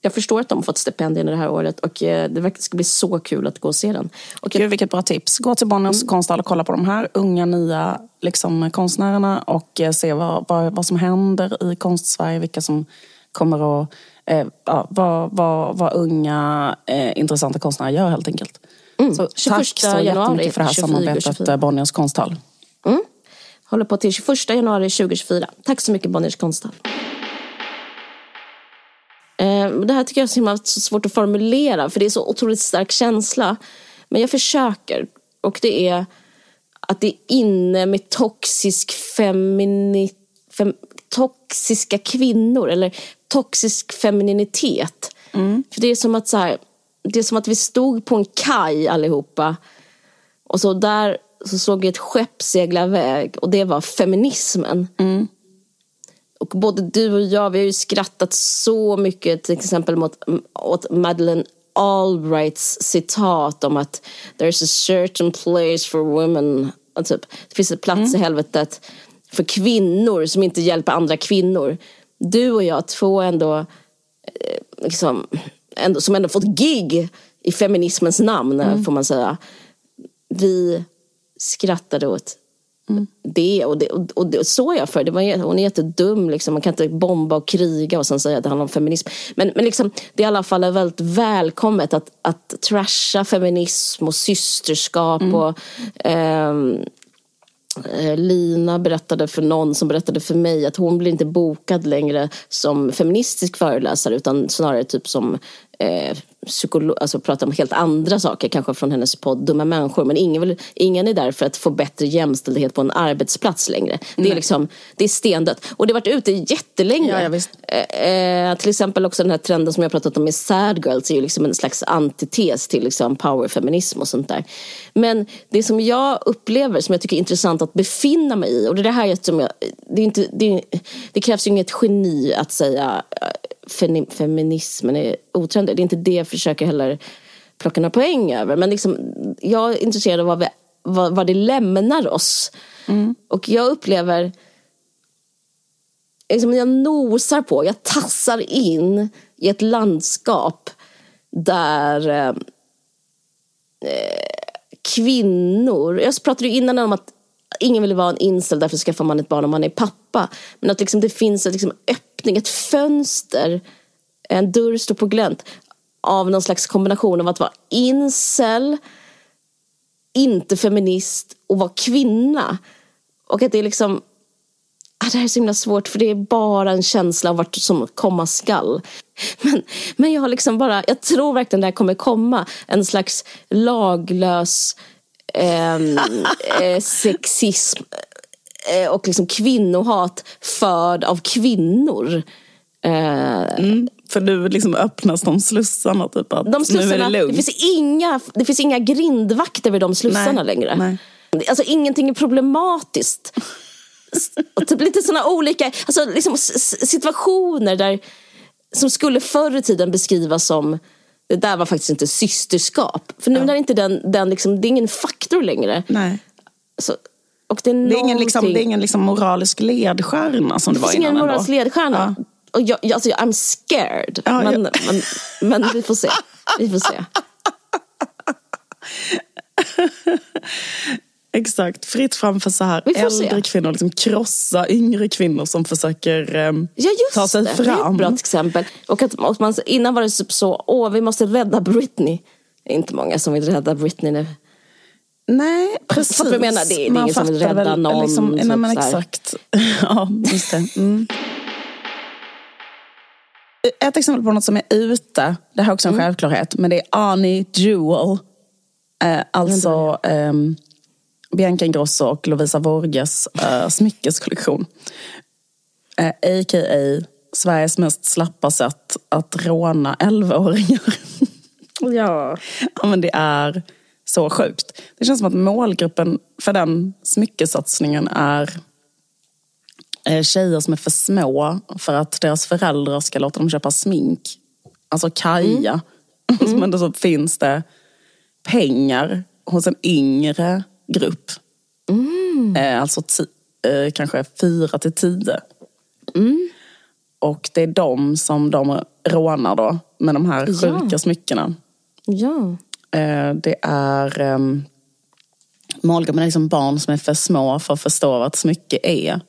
jag förstår att de har fått stipendier det här året och eh, det ska bli så kul att gå och se den. Och jag, Gud, vilket bra tips. Gå till Bonniers konsthall och kolla på de här unga nya liksom, konstnärerna och eh, se vad, vad, vad som händer i konstsverige. Vilka som kommer att... Eh, vad, vad, vad unga eh, intressanta konstnärer gör helt enkelt. Så 21 tack så januari, jättemycket för det här 24, samarbetet, 24. eh, Bonniers konsthall. mm, håller på till 21 januari 2024. Tack så mycket Bonniers konsthall. Eh, Det här tycker jag är så, himla svårt att formulera för det är så otroligt stark känsla. Men jag försöker. Och det är att det är inne med toxisk femini, fem, toxiska kvinnor eller toxisk femininitet. För det är som att så här, det är som att vi stod på en kaj allihopa och så där så såg vi ett skepp segla iväg och det var feminismen. Och både du och jag, vi har ju skrattat så mycket till exempel mot, åt Madeleine Albrights citat om att there's a certain place for women. Och Typ, det finns en plats i helvetet för kvinnor som inte hjälper andra kvinnor. Du och jag, två ändå, eh, liksom, ändå som ändå fått gig i feminismens namn, får man säga. Vi skrattade åt det och, det och, och det står jag för. Det var, hon är jättedum. Liksom. Man kan inte bomba och kriga och sen säga att det handlar om feminism. Men, men liksom, det är i alla fall väldigt välkommet att, att trasha feminism och systerskap. och ehm, eh, Eh, Lina berättade för någon som berättade för mig att hon blir inte bokad längre som feministisk föreläsare utan snarare typ som eh, psykolog, alltså pratar om helt andra saker, kanske från hennes podd Dumma människor. Men ingen, vill, ingen är där för att få bättre jämställdhet på en arbetsplats längre. Det är liksom, det är stendött. Och det har varit ute jättelänge. Ja, ja. Eh, eh, till exempel också den här trenden som jag pratat om med sad girls är ju liksom en slags antites till liksom powerfeminism och sånt där. Men det som jag upplever som jag tycker är intressant att befinna mig i och det är det här som jag, det, är inte, det, är, det krävs ju inget geni att säga feminismen är otrendig. Det är inte det jag försöker heller plocka några poäng över. Men liksom, jag är intresserad av vad, vi, vad, vad det lämnar oss. Och jag upplever liksom jag nosar på, jag tassar in i ett landskap där eh, eh, kvinnor, jag pratade ju innan om att ingen vill vara en incel, därför skaffar man ett barn om man är pappa. Men att liksom det finns en liksom öppning, ett fönster, en dörr står på glänt av någon slags kombination av att vara incel, inte feminist och vara kvinna. Och att det är liksom Ah, det här är så himla svårt för det är bara en känsla av vart som komma skall. Men, men jag har liksom bara, jag tror verkligen det här kommer komma. En slags laglös ehm, eh, sexism och liksom kvinnohat förd av kvinnor. Eh, För nu liksom öppnas de slussarna. Typ, att de nu är slussarna, det det, lugnt. finns inga, det finns inga grindvakter vid de slussarna Nej, längre. nej. Alltså ingenting är problematiskt. Typ lite sådana olika alltså, liksom, situationer där som skulle förr i tiden beskrivas som det där var faktiskt inte systerskap. För nu är inte den, den liksom, det är ingen faktor längre. Nej. Så, och det är, Det är ingen, liksom, det är ingen liksom moralisk ledstjärna som det, det var finns innan ingen ändå. moralisk ledstjärna. Och jag, jag, alltså, I'm scared. Ja, men, ja. men, men vi får se. Vi får se. Exakt, fritt fram för så här får se. äldre kvinnor, liksom krossa yngre kvinnor som försöker ehm, Ja just ta sig det, det är fram. ett bra exempel. Och att och man, innan var det typ så, åh vi måste rädda Britney. Det är inte många som vill rädda Britney nu. Nej, precis. Fattar du vad jag menar? Det är Man ingen som vill rädda väl, någon, Liksom, nej, men exakt. ja, just det. Mm. Ett exempel på något som är ute, det här är också en Mm. självklarhet, men det är Arnie Jewel. Eh, alltså ehm, Bianca Ingrosso och Lovisa Vorges eh, smyckeskollektion. Eh, A.k.a. Sveriges mest slappa sätt att råna 11-åringar. Ja. Ja, men det är så sjukt. Det känns som att målgruppen för den smyckesatsningen är eh, tjejer som är för små för att deras föräldrar ska låta dem köpa smink. Alltså Kaja. Men då så finns det pengar hos en yngre grupp. Eh, alltså eh, kanske fyra till tio. Och det är de som de rånar då med de här Ja. sjuka smyckena. Ja. Eh, det är um, målgruppen är liksom barn som är för små för att förstå vad ett smycke är.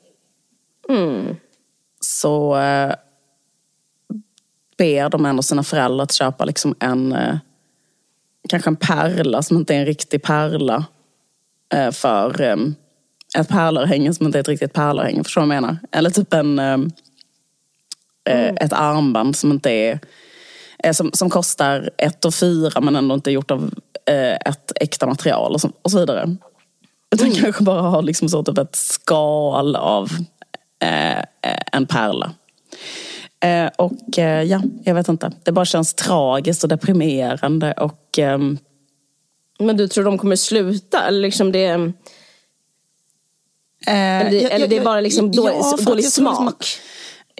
Så eh, ber de ändå sina föräldrar att köpa liksom en eh, kanske en pärla som inte är en riktig pärla för um, ett pärlörhänge som inte är ett riktigt pärlörhänge. Förstår du vad jag menar? Eller typ en, um, eh, ett armband som inte är som, som kostar ett och fyra men ändå inte gjort av eh, ett äkta material och så, och så vidare. Utan kanske bara har liksom så typ ett skal av eh, eh, en pärla. Eh, och eh, ja, jag vet inte. Det bara känns tragiskt och deprimerande och ehm, Men du tror de kommer sluta? Eller liksom det, eller Eh, det, jag- eller jag- det är bara liksom jag- dålig, ja, dålig liksom smak?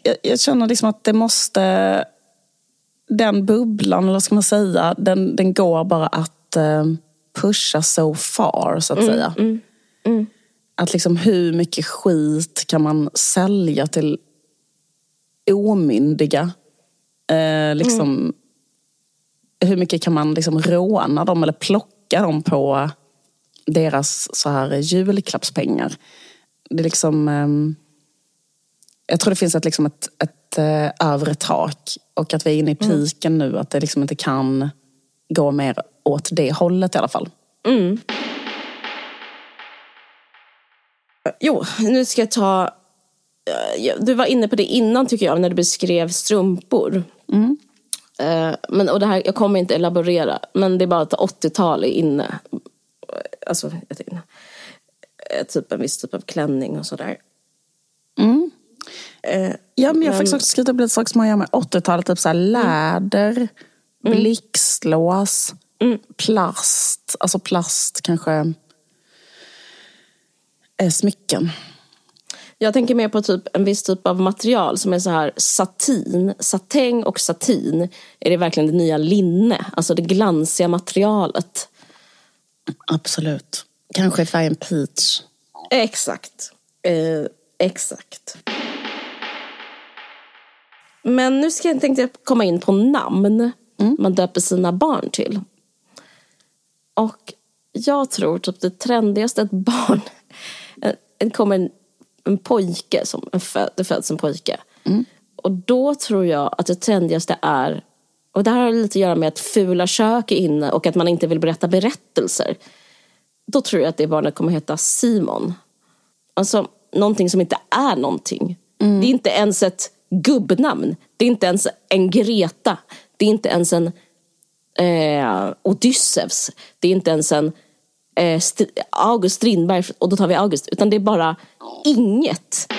jag, jag känner liksom att det måste... Den bubblan, eller vad ska man säga, den, den går bara att eh, pusha so far, så att Mm, säga. Att liksom hur mycket skit kan man sälja till omyndiga? Eh, liksom, Hur mycket kan man liksom råna dem eller plocka dem på deras så här julklappspengar? Det är liksom... ehm, jag tror det finns ett, liksom ett, ett eh, övre tak och att vi är inne i piken nu. Att det liksom inte kan gå mer åt det hållet i alla fall. Jo, nu ska jag ta... eh, Du var inne på det innan tycker jag, när du beskrev strumpor. Eh, Men, och det här, jag kommer inte elaborera, men det är bara att 80-tal är inne. Alltså, jag eh, typ en viss typ av klänning och sådär. Eh, Ja, men jag har faktiskt också skrivit upp lite saker som har att göra med 80-talet. Typ så här läder, blixtlås, plast. Alltså plast kanske. Eh, smycken. Jag tänker mer på typ en viss typ av material som är så här satin. Satäng och satin är det verkligen det nya linne. Alltså det glansiga materialet. Absolut. Kanske färgen peach. Exakt. Eh, exakt. Men nu ska jag, tänkte jag komma in på namn man döper sina barn till. Och jag tror typ det trendigaste ett barn... En, en kommer en, en pojke, som en föd, det föds en pojke. Och då tror jag att det trendigaste är... Och det här har lite att göra med att fula kök är inne och att man inte vill berätta berättelser. Då tror jag att det barnet kommer heta Simon. Alltså någonting som inte är någonting. Det är inte ens ett gubbnamn. Det är inte ens en Greta. Det är inte ens en eh, Odysseus. Det är inte ens en eh, St- August Strindberg, och då tar vi August. Utan det är bara inget.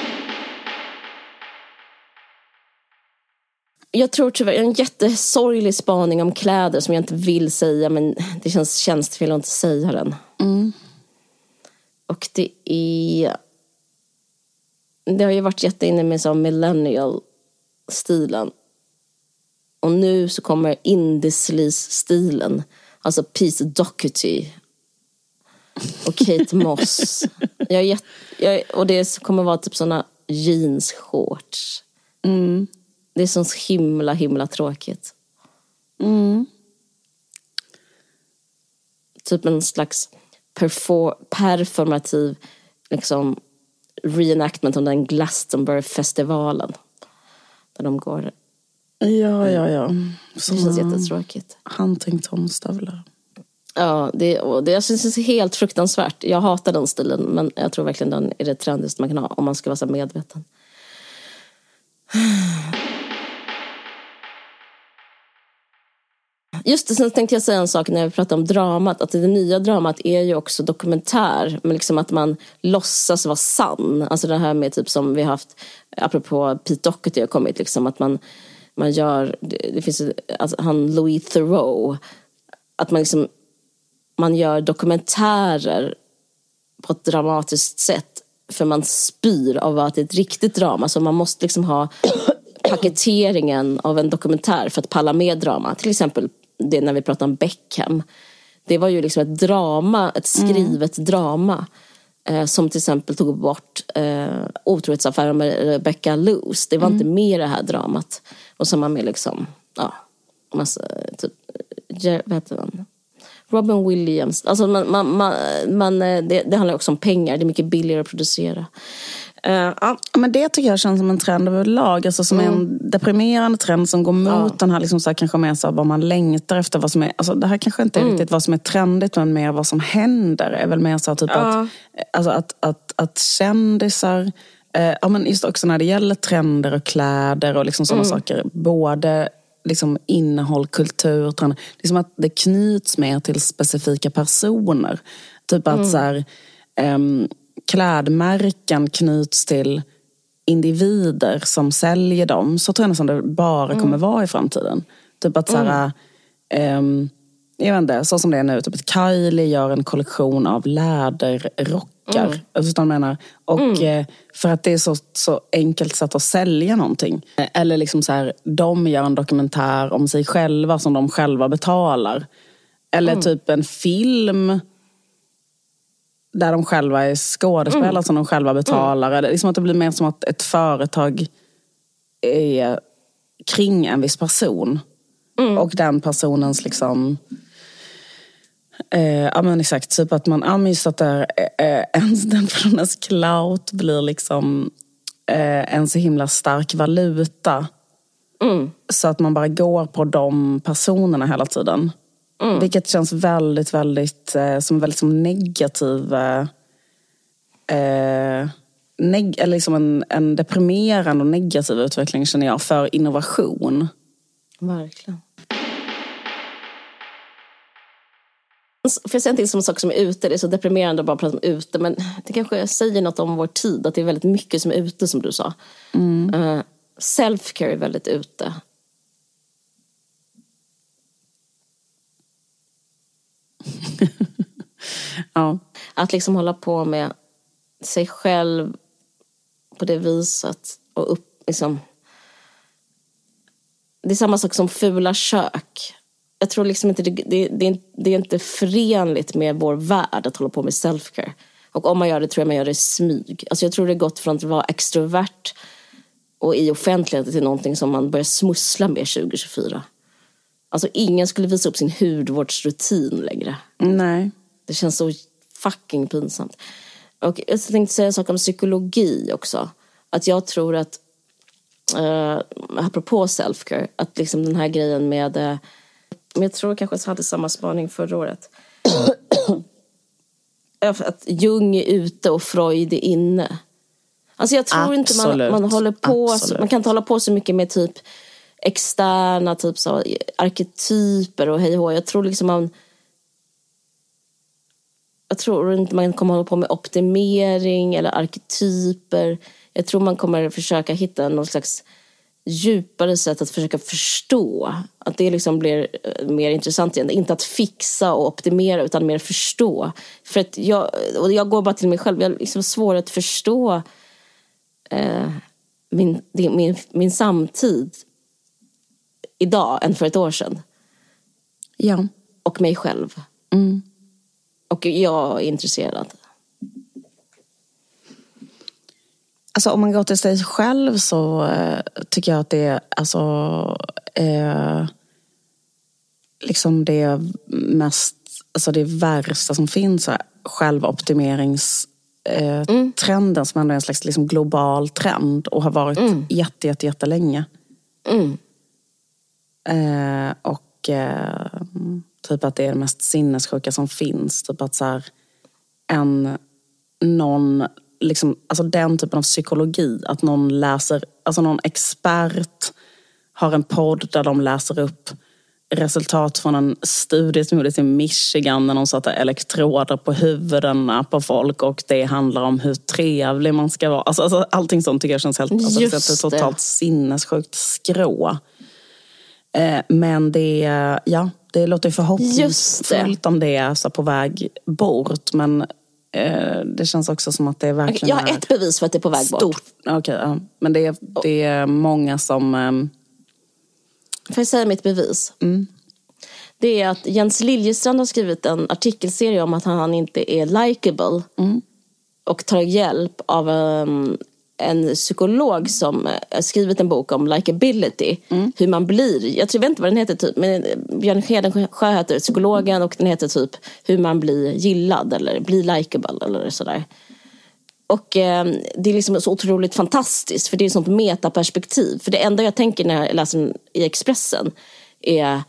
Jag tror tyvärr, en jättesorglig spaning om kläder som jag inte vill säga men det känns tjänstefel att inte säga den. Och det är... Det har ju varit jätteinne med så millennial-stilen. Och nu så kommer indie-stilen. Alltså Peter Doherty och Kate Moss. jag är jätt, jag, och det kommer vara typ såna jeansshorts. Mm. Det är så himla, himla tråkigt. Mm. Typ en slags perfor, performativ liksom, reenactment av den Glastonbury-festivalen. Där de går. Ja, ja, ja. Det känns jättetråkigt. Huntington-stövlar. Ja, det, och det jag syns det är helt fruktansvärt. Jag hatar den stilen, men jag tror verkligen den är det trendigaste man kan ha om man ska vara så medveten. Just det, sen tänkte jag säga en sak när vi pratade om dramat. Att det nya dramat är ju också dokumentär. Men liksom att man låtsas vara sann. Alltså det här med typ som vi har haft, apropå Pete Doherty har kommit, liksom att man, man gör, det, det finns alltså, han Louis Theroux. Att man liksom, man gör dokumentärer på ett dramatiskt sätt. För man spyr av att det är ett riktigt drama. Så man måste liksom ha paketeringen av en dokumentär för att palla med drama. Till exempel det när vi pratar om Beckham. Det var ju liksom ett drama, ett skrivet drama. Eh, som till exempel tog bort eh, otrohetsaffären med Rebecca Loose. Det var inte med i det här dramat. Och samma med liksom, ja, massa, typ, vad heter han? Robin Williams. Alltså man, man, man, man, eh, det, det handlar också om pengar. Det är mycket billigare att producera. Eh, ja, Ja, Men det tycker jag känns som en trend överlag. Alltså som en deprimerande trend som går mot Ja. den här liksom så här, kanske mer så här, vad man längtar efter. Vad som är, alltså det här kanske inte är riktigt vad som är trendigt men mer vad som händer. är väl mer så här, typ att, alltså att, att, att kändisar eh, ja, men just också när det gäller trender och kläder och liksom sådana saker. Både liksom innehåll, kultur, trender. Liksom att det knyts mer till specifika personer. Typ att så här, ehm, klädmärken knyts till individer som säljer dem. Så tror jag nästan det bara kommer vara i framtiden. Typ att så här, ehm, jag vet inte, så som det är nu. Typ att Kylie gör en kollektion av läderrockar. Mm. Vad jag menar? Och eh, för att det är så, så enkelt sätt att sälja någonting. Eh, Eller liksom så här, de gör en dokumentär om sig själva som de själva betalar. Eller typ en film där de själva är skådespelare som de själva betalar. Eller liksom att det blir mer som att ett företag är kring en viss person. Och den personens liksom... Eh, ja men exakt, typ att man, ja men just att där, eh, ens, den personens clout blir liksom eh, en så himla stark valuta. Så att man bara går på de personerna hela tiden. Vilket känns väldigt, väldigt eh, som väldigt som negativ eh, eh, neg- eller liksom en, en deprimerande och negativ utveckling känner jag för innovation. verkligen. Får jag säga till som sak som är ute? Det är så deprimerande att bara prata om ute. Men det kanske säger något om vår tid. Att det är väldigt mycket som är ute som du sa. Eh, Self-care är väldigt ute. Ja. Att liksom hålla på med sig själv på det viset. Och upp, liksom. Det är samma sak som fula kök. Jag tror liksom inte det, det, det, är, det är inte förenligt med vår värld att hålla på med selfcare. Och om man gör det tror jag man gör det i smyg. Alltså jag tror det är gått från att vara extrovert och i offentligheten till någonting som man börjar smussla med 2024. Alltså ingen skulle visa upp sin hudvårdsrutin längre. Nej. Det känns så fucking pinsamt. Och jag tänkte säga en sak om psykologi också. Att jag tror att, eh, apropå self-care, att liksom den här grejen med, eh, men jag tror kanske jag hade samma spaning förra året. att Jung är ute och Freud är inne. Alltså jag tror inte man, Absolut. man håller på, Absolut. man kan inte hålla på så mycket med typ externa typ så, arketyper och hej och hå. Jag tror liksom man jag tror inte man kommer hålla på med optimering eller arketyper. Jag tror man kommer försöka hitta någon slags djupare sätt att försöka förstå. Att det liksom blir eh, mer intressant igen. Inte att fixa och optimera utan mer förstå. För att jag, och jag går bara till mig själv. Jag har liksom svårt att förstå eh, min, min, min samtid idag än för ett år sedan. Ja. Och mig själv. Mm. Och jag är intresserad. Alltså om man går till sig själv så eh, tycker jag att det är alltså, eh, liksom det mest, alltså det värsta som finns, här, självoptimeringstrenden eh, som ändå är en slags liksom, global trend och har varit jätte, jätte, jättelänge. Mm. Eh, och eh, typ att det är det mest sinnessjuka som finns. Typ att så här, en, någon, liksom, alltså den typen av psykologi. Att någon läser, alltså någon expert har en podd där de läser upp resultat från en studie som gjordes i Michigan när de satte elektroder på huvudena på folk och det handlar om hur trevlig man ska vara. Alltså, alltså, allting sånt tycker jag känns helt alltså, totalt sinnessjukt skrå. Eh, men det, ja, det låter förhoppningsfullt om det är så på väg bort. Men eh, det känns också som att det är verkligen Jag har ett bevis för att det är på väg bort. Okej, ja. Men det är, det är många som... ehm, Får jag säga mitt bevis? Det är att Jens Liljestrand har skrivit en artikelserie om att han inte är likable. Och tar hjälp av um, en psykolog som eh, har skrivit en bok om likability. Hur man blir. Jag tror, inte vad den heter. Typ, men Björn Hedensjö heter psykologen och den heter typ Hur man blir gillad eller blir likable eller sådär. Och eh, det är liksom så otroligt fantastiskt för det är ett sånt metaperspektiv. För det enda jag tänker när jag läser den i Expressen är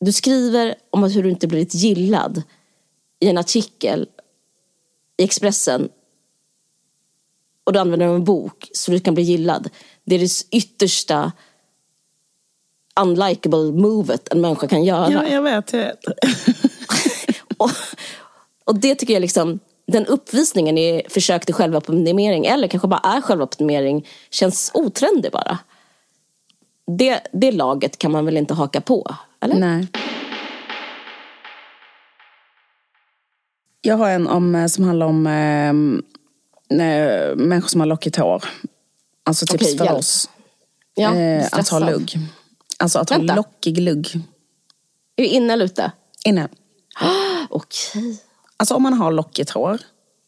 du skriver om hur du inte blivit gillad i en artikel i Expressen och du använder en bok så du kan bli gillad. Det är det yttersta unlikable movet en människa kan göra. Ja, jag vet. Jag vet. Och, och det tycker jag liksom, den uppvisningen i försök till självoptimering eller kanske bara är självoptimering känns otrendig bara. Det, det laget kan man väl inte haka på? Eller? Nej. Jag har en om, eh, som handlar om eh, eh, människor som har lockigt hår. Alltså tips Okej, för hjälp. oss. Ja, eh, att ha lugg. Alltså att Vänta. ha lockig lugg. Är inne eller ute? Inne. Okej. Alltså om man har lockigt hår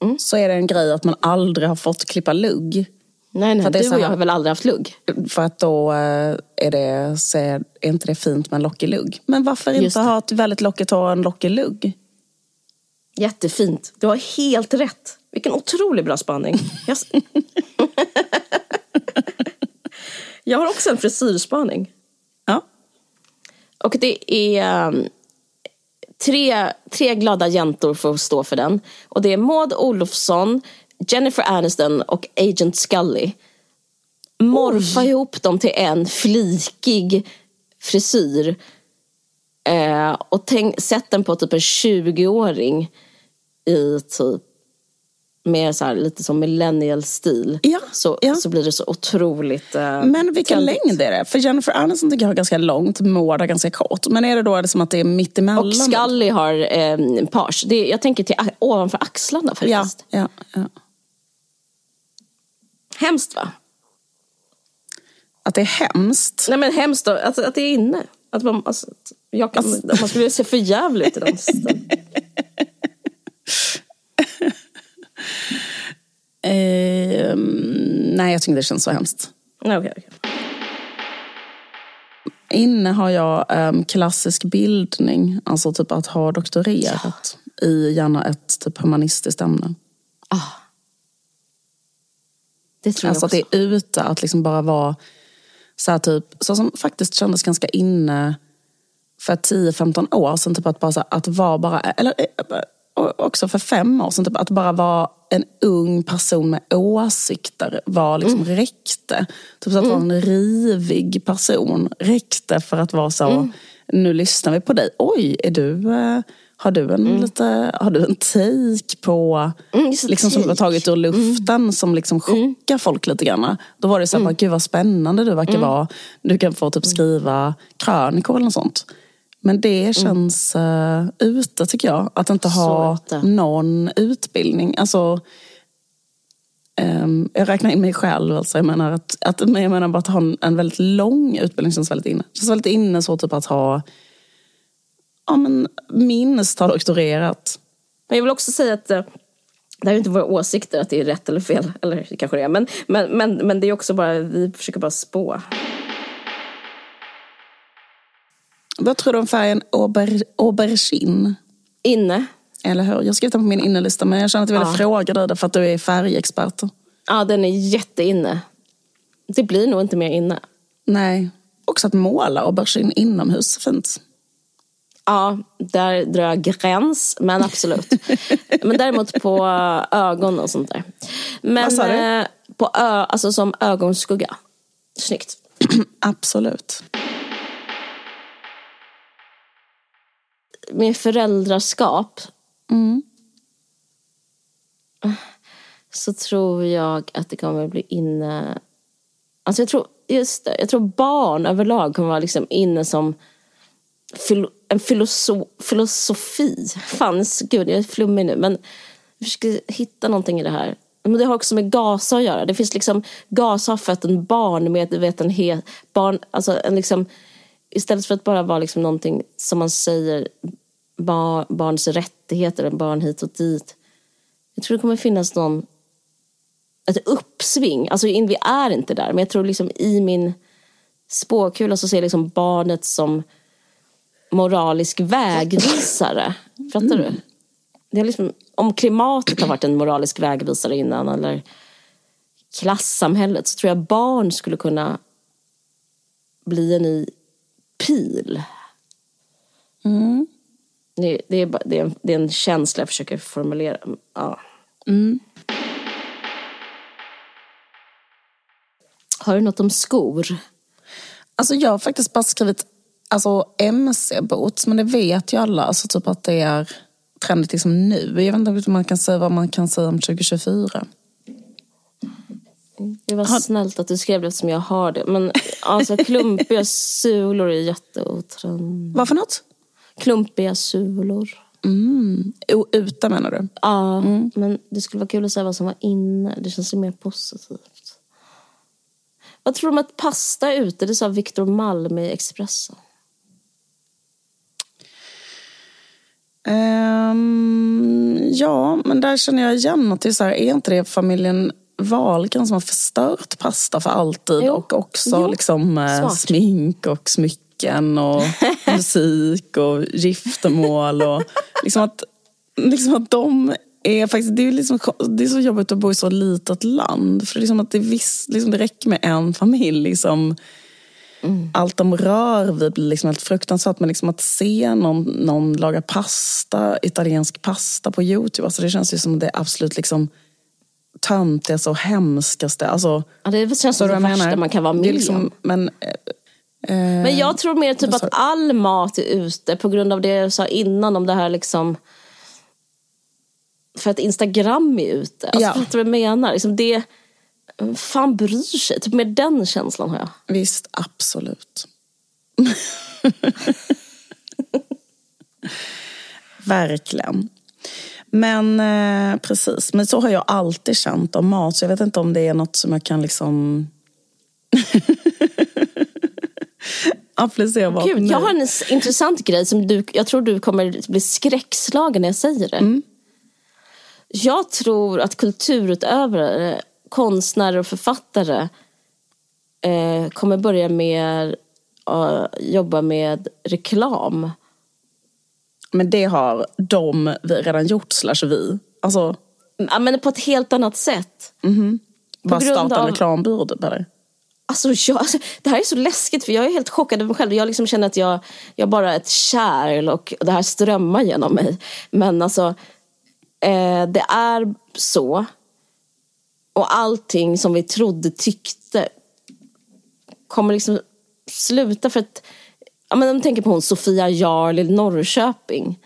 Mm. så är det en grej att man aldrig har fått klippa lugg. Nej, nej, För du och jag har väl aldrig haft lugg? För att då eh, är, det, så är, är inte det fint med en lockig lugg. Men varför Just inte det. ha ett väldigt lockigt hår och en lockig lugg? Jättefint. Du har helt rätt. Vilken otroligt bra spaning. Jag, jag har också en frisyrspaning. Ja. Och det är um, tre, tre glada jäntor får stå för den. Och det är Maud Olofsson, Jennifer Aniston och Agent Scully. Morfa ihop dem till en flikig frisyr. Eh, och tänk, sätt den på typ en 20-åring i typ med så här, lite som millennial-stil. Ja, Så, ja. så blir det så otroligt eh, Men vilken trendigt. längd är det? För Jennifer Aniston tycker jag har ganska långt, Maud har ganska kort. Men är det då som att det är mittemellan? Och Scully har eh, page. Det, jag tänker till ovanför axlarna Ja, faktiskt. ja, ja. Hemskt va? Att det är hemskt. Nej men hemskt då, alltså, att det är inne. Att man, alltså, jag kan, Alltså- Man skulle se för jävligt i den. Eh, nej, jag tycker det känns så hemskt. Okej, okej. Inne har jag em, klassisk bildning, alltså typ att ha doktorerat i gärna ett typ humanistiskt ämne. Ah. Det tror Alltså jag att också. det är ute, att liksom bara vara så här typ, så som faktiskt kändes ganska inne för 10-15 år sedan, typ att, bara, här, att vara bara, eller eh, och också för fem år sedan, typ att bara vara en ung person med åsikter var liksom räckte. Typ så att vara en rivig person räckte för att vara så, nu lyssnar vi på dig. Oj, är du, eh, har du en lite, har du en take på, Mm, liksom som du har tagit ur luften som liksom chockar folk lite grann. Då var det så här, bara, gud vad spännande du verkar vara. Du kan få typ skriva krönikor eller något sånt. Men det känns uh, ute tycker jag. Att inte ha någon utbildning. Alltså, Ehm, jag räknar in mig själv. Alltså jag, menar att, att, jag menar bara att ha en, en väldigt lång utbildning känns väldigt inne. känns väldigt inne så typ att ha ja, men minst ha doktorerat. Men jag vill också säga att eh, det här är inte våra åsikter att det är rätt eller fel. Eller kanske det är. Men, men, men, men det är också bara, vi försöker bara spå. Vad tror du om färgen auber, aubergine? Inne. Eller hur? Jag har skrivit den på min innelista men jag känner att jag vill Ja. fråga dig för att du är färgexpert. Ja, den är jätteinne. Det blir nog inte mer inne. Nej. Också att måla aubergine inomhus, fint. Ja, där drar jag gräns, men absolut. men däremot på ögon och sånt där. Men Vad sa du? eh, på ö, alltså som ögonskugga. Snyggt. Absolut. Med föräldraskap så tror jag att det kommer bli inne... Alltså jag tror, just det, jag tror barn överlag kommer vara liksom inne som filo, en filoso, filosofi. Fan, gud jag är flummig nu. Men jag försöker hitta någonting i det här. Men det har också med Gaza att göra. Det finns liksom, Gaza har fött en barnmedvetenhet. Barn, alltså en liksom, istället för att bara vara liksom någonting som man säger bar, barns rättigheter, barn hit och dit. Jag tror det kommer finnas någon ett uppsving. Alltså in- vi är inte där, men jag tror liksom i min spåkula så ser jag liksom barnet som moralisk vägvisare. Fattar du? Det är liksom, om klimatet har varit en moralisk vägvisare innan eller klassamhället så tror jag barn skulle kunna bli en ny pil. Mm. Det, det, är, bara- det, är en, det är en känsla jag försöker formulera. Ja. Har du något om skor? Alltså jag har faktiskt bara skrivit alltså, MC-boots, men det vet ju alla. Alltså typ att det är trendigt liksom nu. Jag vet inte om man kan säga vad man kan säga om 2024. Det var snällt att du skrev det eftersom jag har det. Men alltså klumpiga sulor är jätteotrendigt. Vad för något? Klumpiga sulor. Mm. Utan menar du? Ja, men det skulle vara kul att säga vad som var inne. Det känns ju mer positivt. Vad tror du om att pasta är ute? Det sa Victor Malm i Expressen. Ehm, ja, men där känner jag igen att det är så här, är inte det familjen Wahlgren som har förstört pasta för alltid Jo. och också Jo. liksom eh, Smart. smink och smycken och musik och giftermål och liksom att, liksom att de är faktiskt, det är, liksom, det är så jobbigt att bo i så litet land för det är liksom att det, viss, liksom det räcker med en familj liksom allt de rör vid blir liksom helt fruktansvärt. Men liksom att se någon, någon laga pasta, italiensk pasta på Youtube, alltså det känns ju som det absolut liksom töntigaste och hemskaste. Alltså, Ja, det känns som det värsta man kan vara med liksom, om. Men, eh, Men jag tror mer typ att all mat är ute på grund av det jag sa innan om det här liksom för att Instagram är ute. Alltså, Ja. Fattar du vad jag menar? Liksom det, fan bryr sig? Typ med den känslan har jag. visst, absolut. Verkligen. Men eh, precis, men så har jag alltid känt om mat. Så jag vet inte om det är något som jag kan liksom applicera Gud, jag har en intressant grej som du, jag tror du kommer bli skräckslagen när jag säger det. Mm. Jag tror att kulturutövare, konstnärer och författare eh, kommer börja med att jobba med reklam. Men det har de redan gjort, slash vi. Alltså, Ja, men på ett helt annat sätt. bara grund starta en av- reklambyrå typ, eller? Alltså, jag, alltså, det här är så läskigt för jag är helt chockad över mig själv. Jag liksom känner att jag, jag bara är ett kärl och det här strömmar genom mig. Men alltså, eh, det är så. Och allting som vi trodde, tyckte kommer liksom sluta för att Ja, men de tänker på hon Sofia Jarl i Norrköping.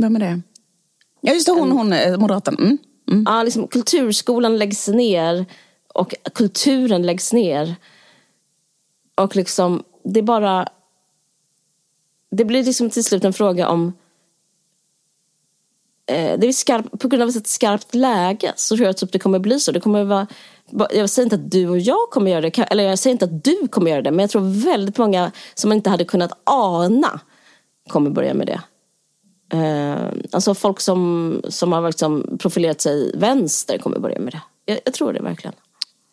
Vem är det? Ja, just det, hon, hon är moderaten. Mm. Mm. Ja, liksom, kulturskolan läggs ner och kulturen läggs ner. Och liksom, det är bara... Det blir liksom till slut en fråga om eh, det är skarp, på grund av ett skarpt läge så tror jag typ det kommer bli så. Det kommer vara, jag säger inte att du och jag kommer göra det, eller jag säger inte att du kommer göra det, men jag tror väldigt många som man inte hade kunnat ana kommer börja med det. Eh, alltså folk som, som har liksom profilerat sig vänster kommer börja med det. Jag, jag tror det verkligen.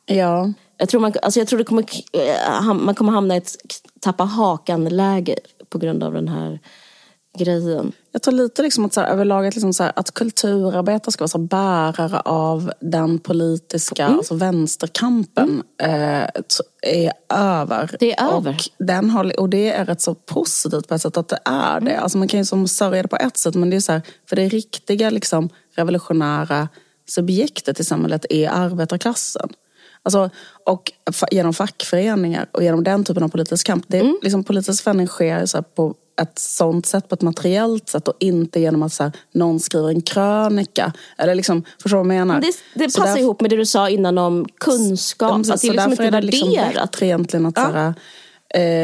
Ja. Jag tror, man, alltså jag tror det kommer, eh, man kommer hamna i ett tappa hakan-läge på grund av den här grejen. Jag tror lite liksom att så här, överlag att, liksom så här, att kulturarbetare ska vara så här, bärare av den politiska Mm. alltså vänsterkampen eh, är över. Det är över. Och, den har, och det är rätt så positivt på ett sätt att det är det. Mm. Alltså man kan ju som sörja det på ett sätt men det är så här, för det riktiga liksom, revolutionära subjektet i samhället är arbetarklassen. Alltså, och genom fackföreningar och genom den typen av politisk kamp. Det, Mm. liksom, politisk förändring sker så här, på ett sånt sätt, på ett materiellt sätt och inte genom att så här, någon skriver en krönika. Eller liksom, förstår du vad jag menar? Det, det Så passar därför- ihop med det du sa innan om kunskap. Ja, att det är Så liksom därför inte är det liksom bättre egentligen att, Ja. såhär,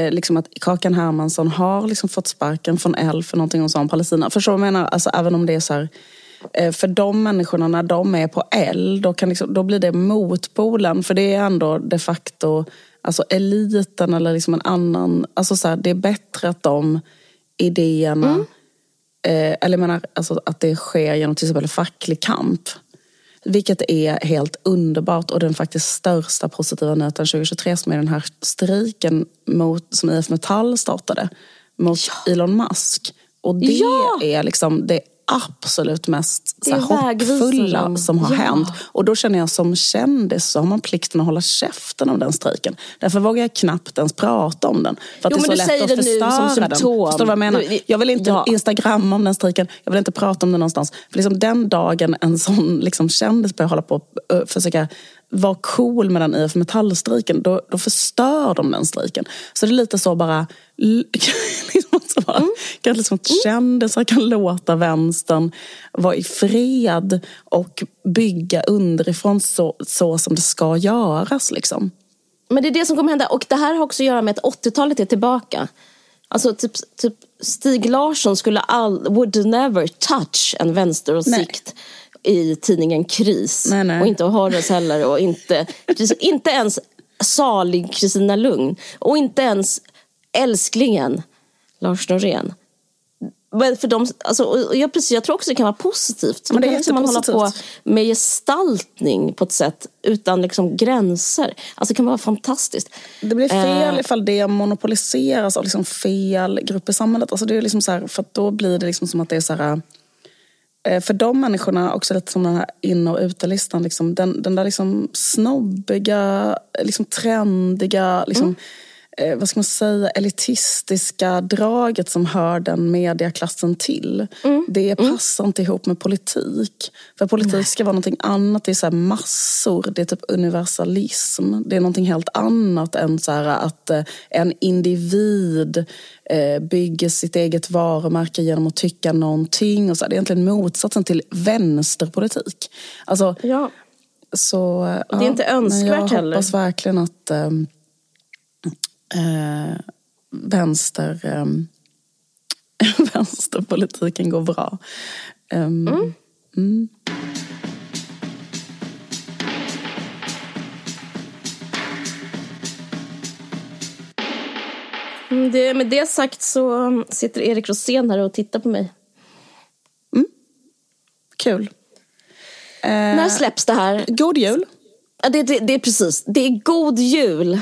eh, liksom att Kakan Hermansson har liksom fått sparken från L för någonting hon sa om Palestina. Förstår du vad jag menar? Alltså, även om det är så här, för de människorna när de är på L, då, kan liksom, då blir det motpolen. För det är ändå de facto alltså eliten eller liksom en annan... Alltså så här, det är bättre att de idéerna Mm. Eh, eller jag menar alltså att det sker genom till exempel facklig kamp. Vilket är helt underbart och den faktiskt största positiva nyheten 2023 som är den här strejken mot, som IF Metall startade mot Elon Musk. Och det Ja! är liksom det absolut mest så är här, hoppfulla som har Ja. hänt. Och då känner jag som kändis så har man plikten att hålla käften om den strejken. Därför vågar jag knappt ens prata om den. För att Jo, det är så du lätt säger att det nu som förstöra den. symptom. Förstår du vad jag menar? Du- Jag vill inte Ja. instagramma om den strejken. Jag vill inte prata om den någonstans. För liksom den dagen en sån liksom kändis börjar hålla på och försöka vara cool med den IF Metall-strejken, då, då förstör de den strejken. Så det är lite så bara... liksom bara Mm. kan liksom att kändisar kan låta vänstern vara i fred och bygga underifrån så, så som det ska göras. Liksom. Men det är det som kommer hända. Och det här har också att göra med att 80-talet är tillbaka. Alltså typ, typ Stig Larsson skulle all, would never touch en vänsteråsikt i tidningen Kris. Nej, nej. Och inte Horace heller. Och inte, inte ens salig Kristina Lugn. Och inte ens älsklingen Lars Norén. Men för dem, alltså, och jag, precis, jag tror också det kan vara positivt. Men det är man hålla på med gestaltning på ett sätt utan liksom gränser. Alltså det kan vara fantastiskt. Det blir fel Eh. ifall det monopoliseras av liksom fel grupp i samhället. Alltså det är liksom så här, för då blir det liksom som att det är så här... eh, För de människorna, också lite som den här in och utelistan, liksom, den, den där liksom snobbiga, liksom trendiga, liksom, eh, vad ska man säga, elitistiska draget som hör den mediaklassen till. Det passar inte ihop med politik. För politik ska vara någonting annat. Det är så här massor, det är typ universalism. Det är någonting helt annat än så att eh, en individ eh, bygger sitt eget varumärke genom att tycka någonting. Och så här. Det är egentligen motsatsen till vänsterpolitik. Alltså, Ja. så, det är inte önskvärt men jag heller. hoppas verkligen att ehm, eh, vänster, ehm, vänsterpolitiken går bra. Ehm, mm. Mm, Det, med det sagt så sitter Erik Rosén här och tittar på mig. Kul. Eh, När släpps det här? God jul. Ja, det, det, det är precis. Det är god jul.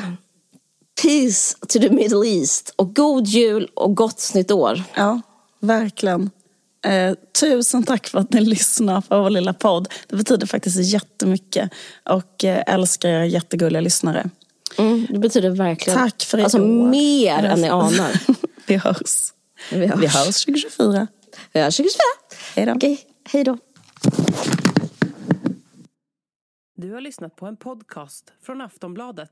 Peace to the Middle East. Och god jul och gott nytt år. Ja, verkligen. Eh, tusen tack för att ni lyssnar på vår lilla podd. Det betyder faktiskt jättemycket. Och eh, älskar er jättegulliga lyssnare. Mm, det betyder verkligen. Tack för i Alltså år. mer än ni anar. Vi hörs. Vi hörs. Vi hörs 2024. Vi hörs 2024. Hej då. Okej, hej då. Du har lyssnat på en podcast från Aftonbladet.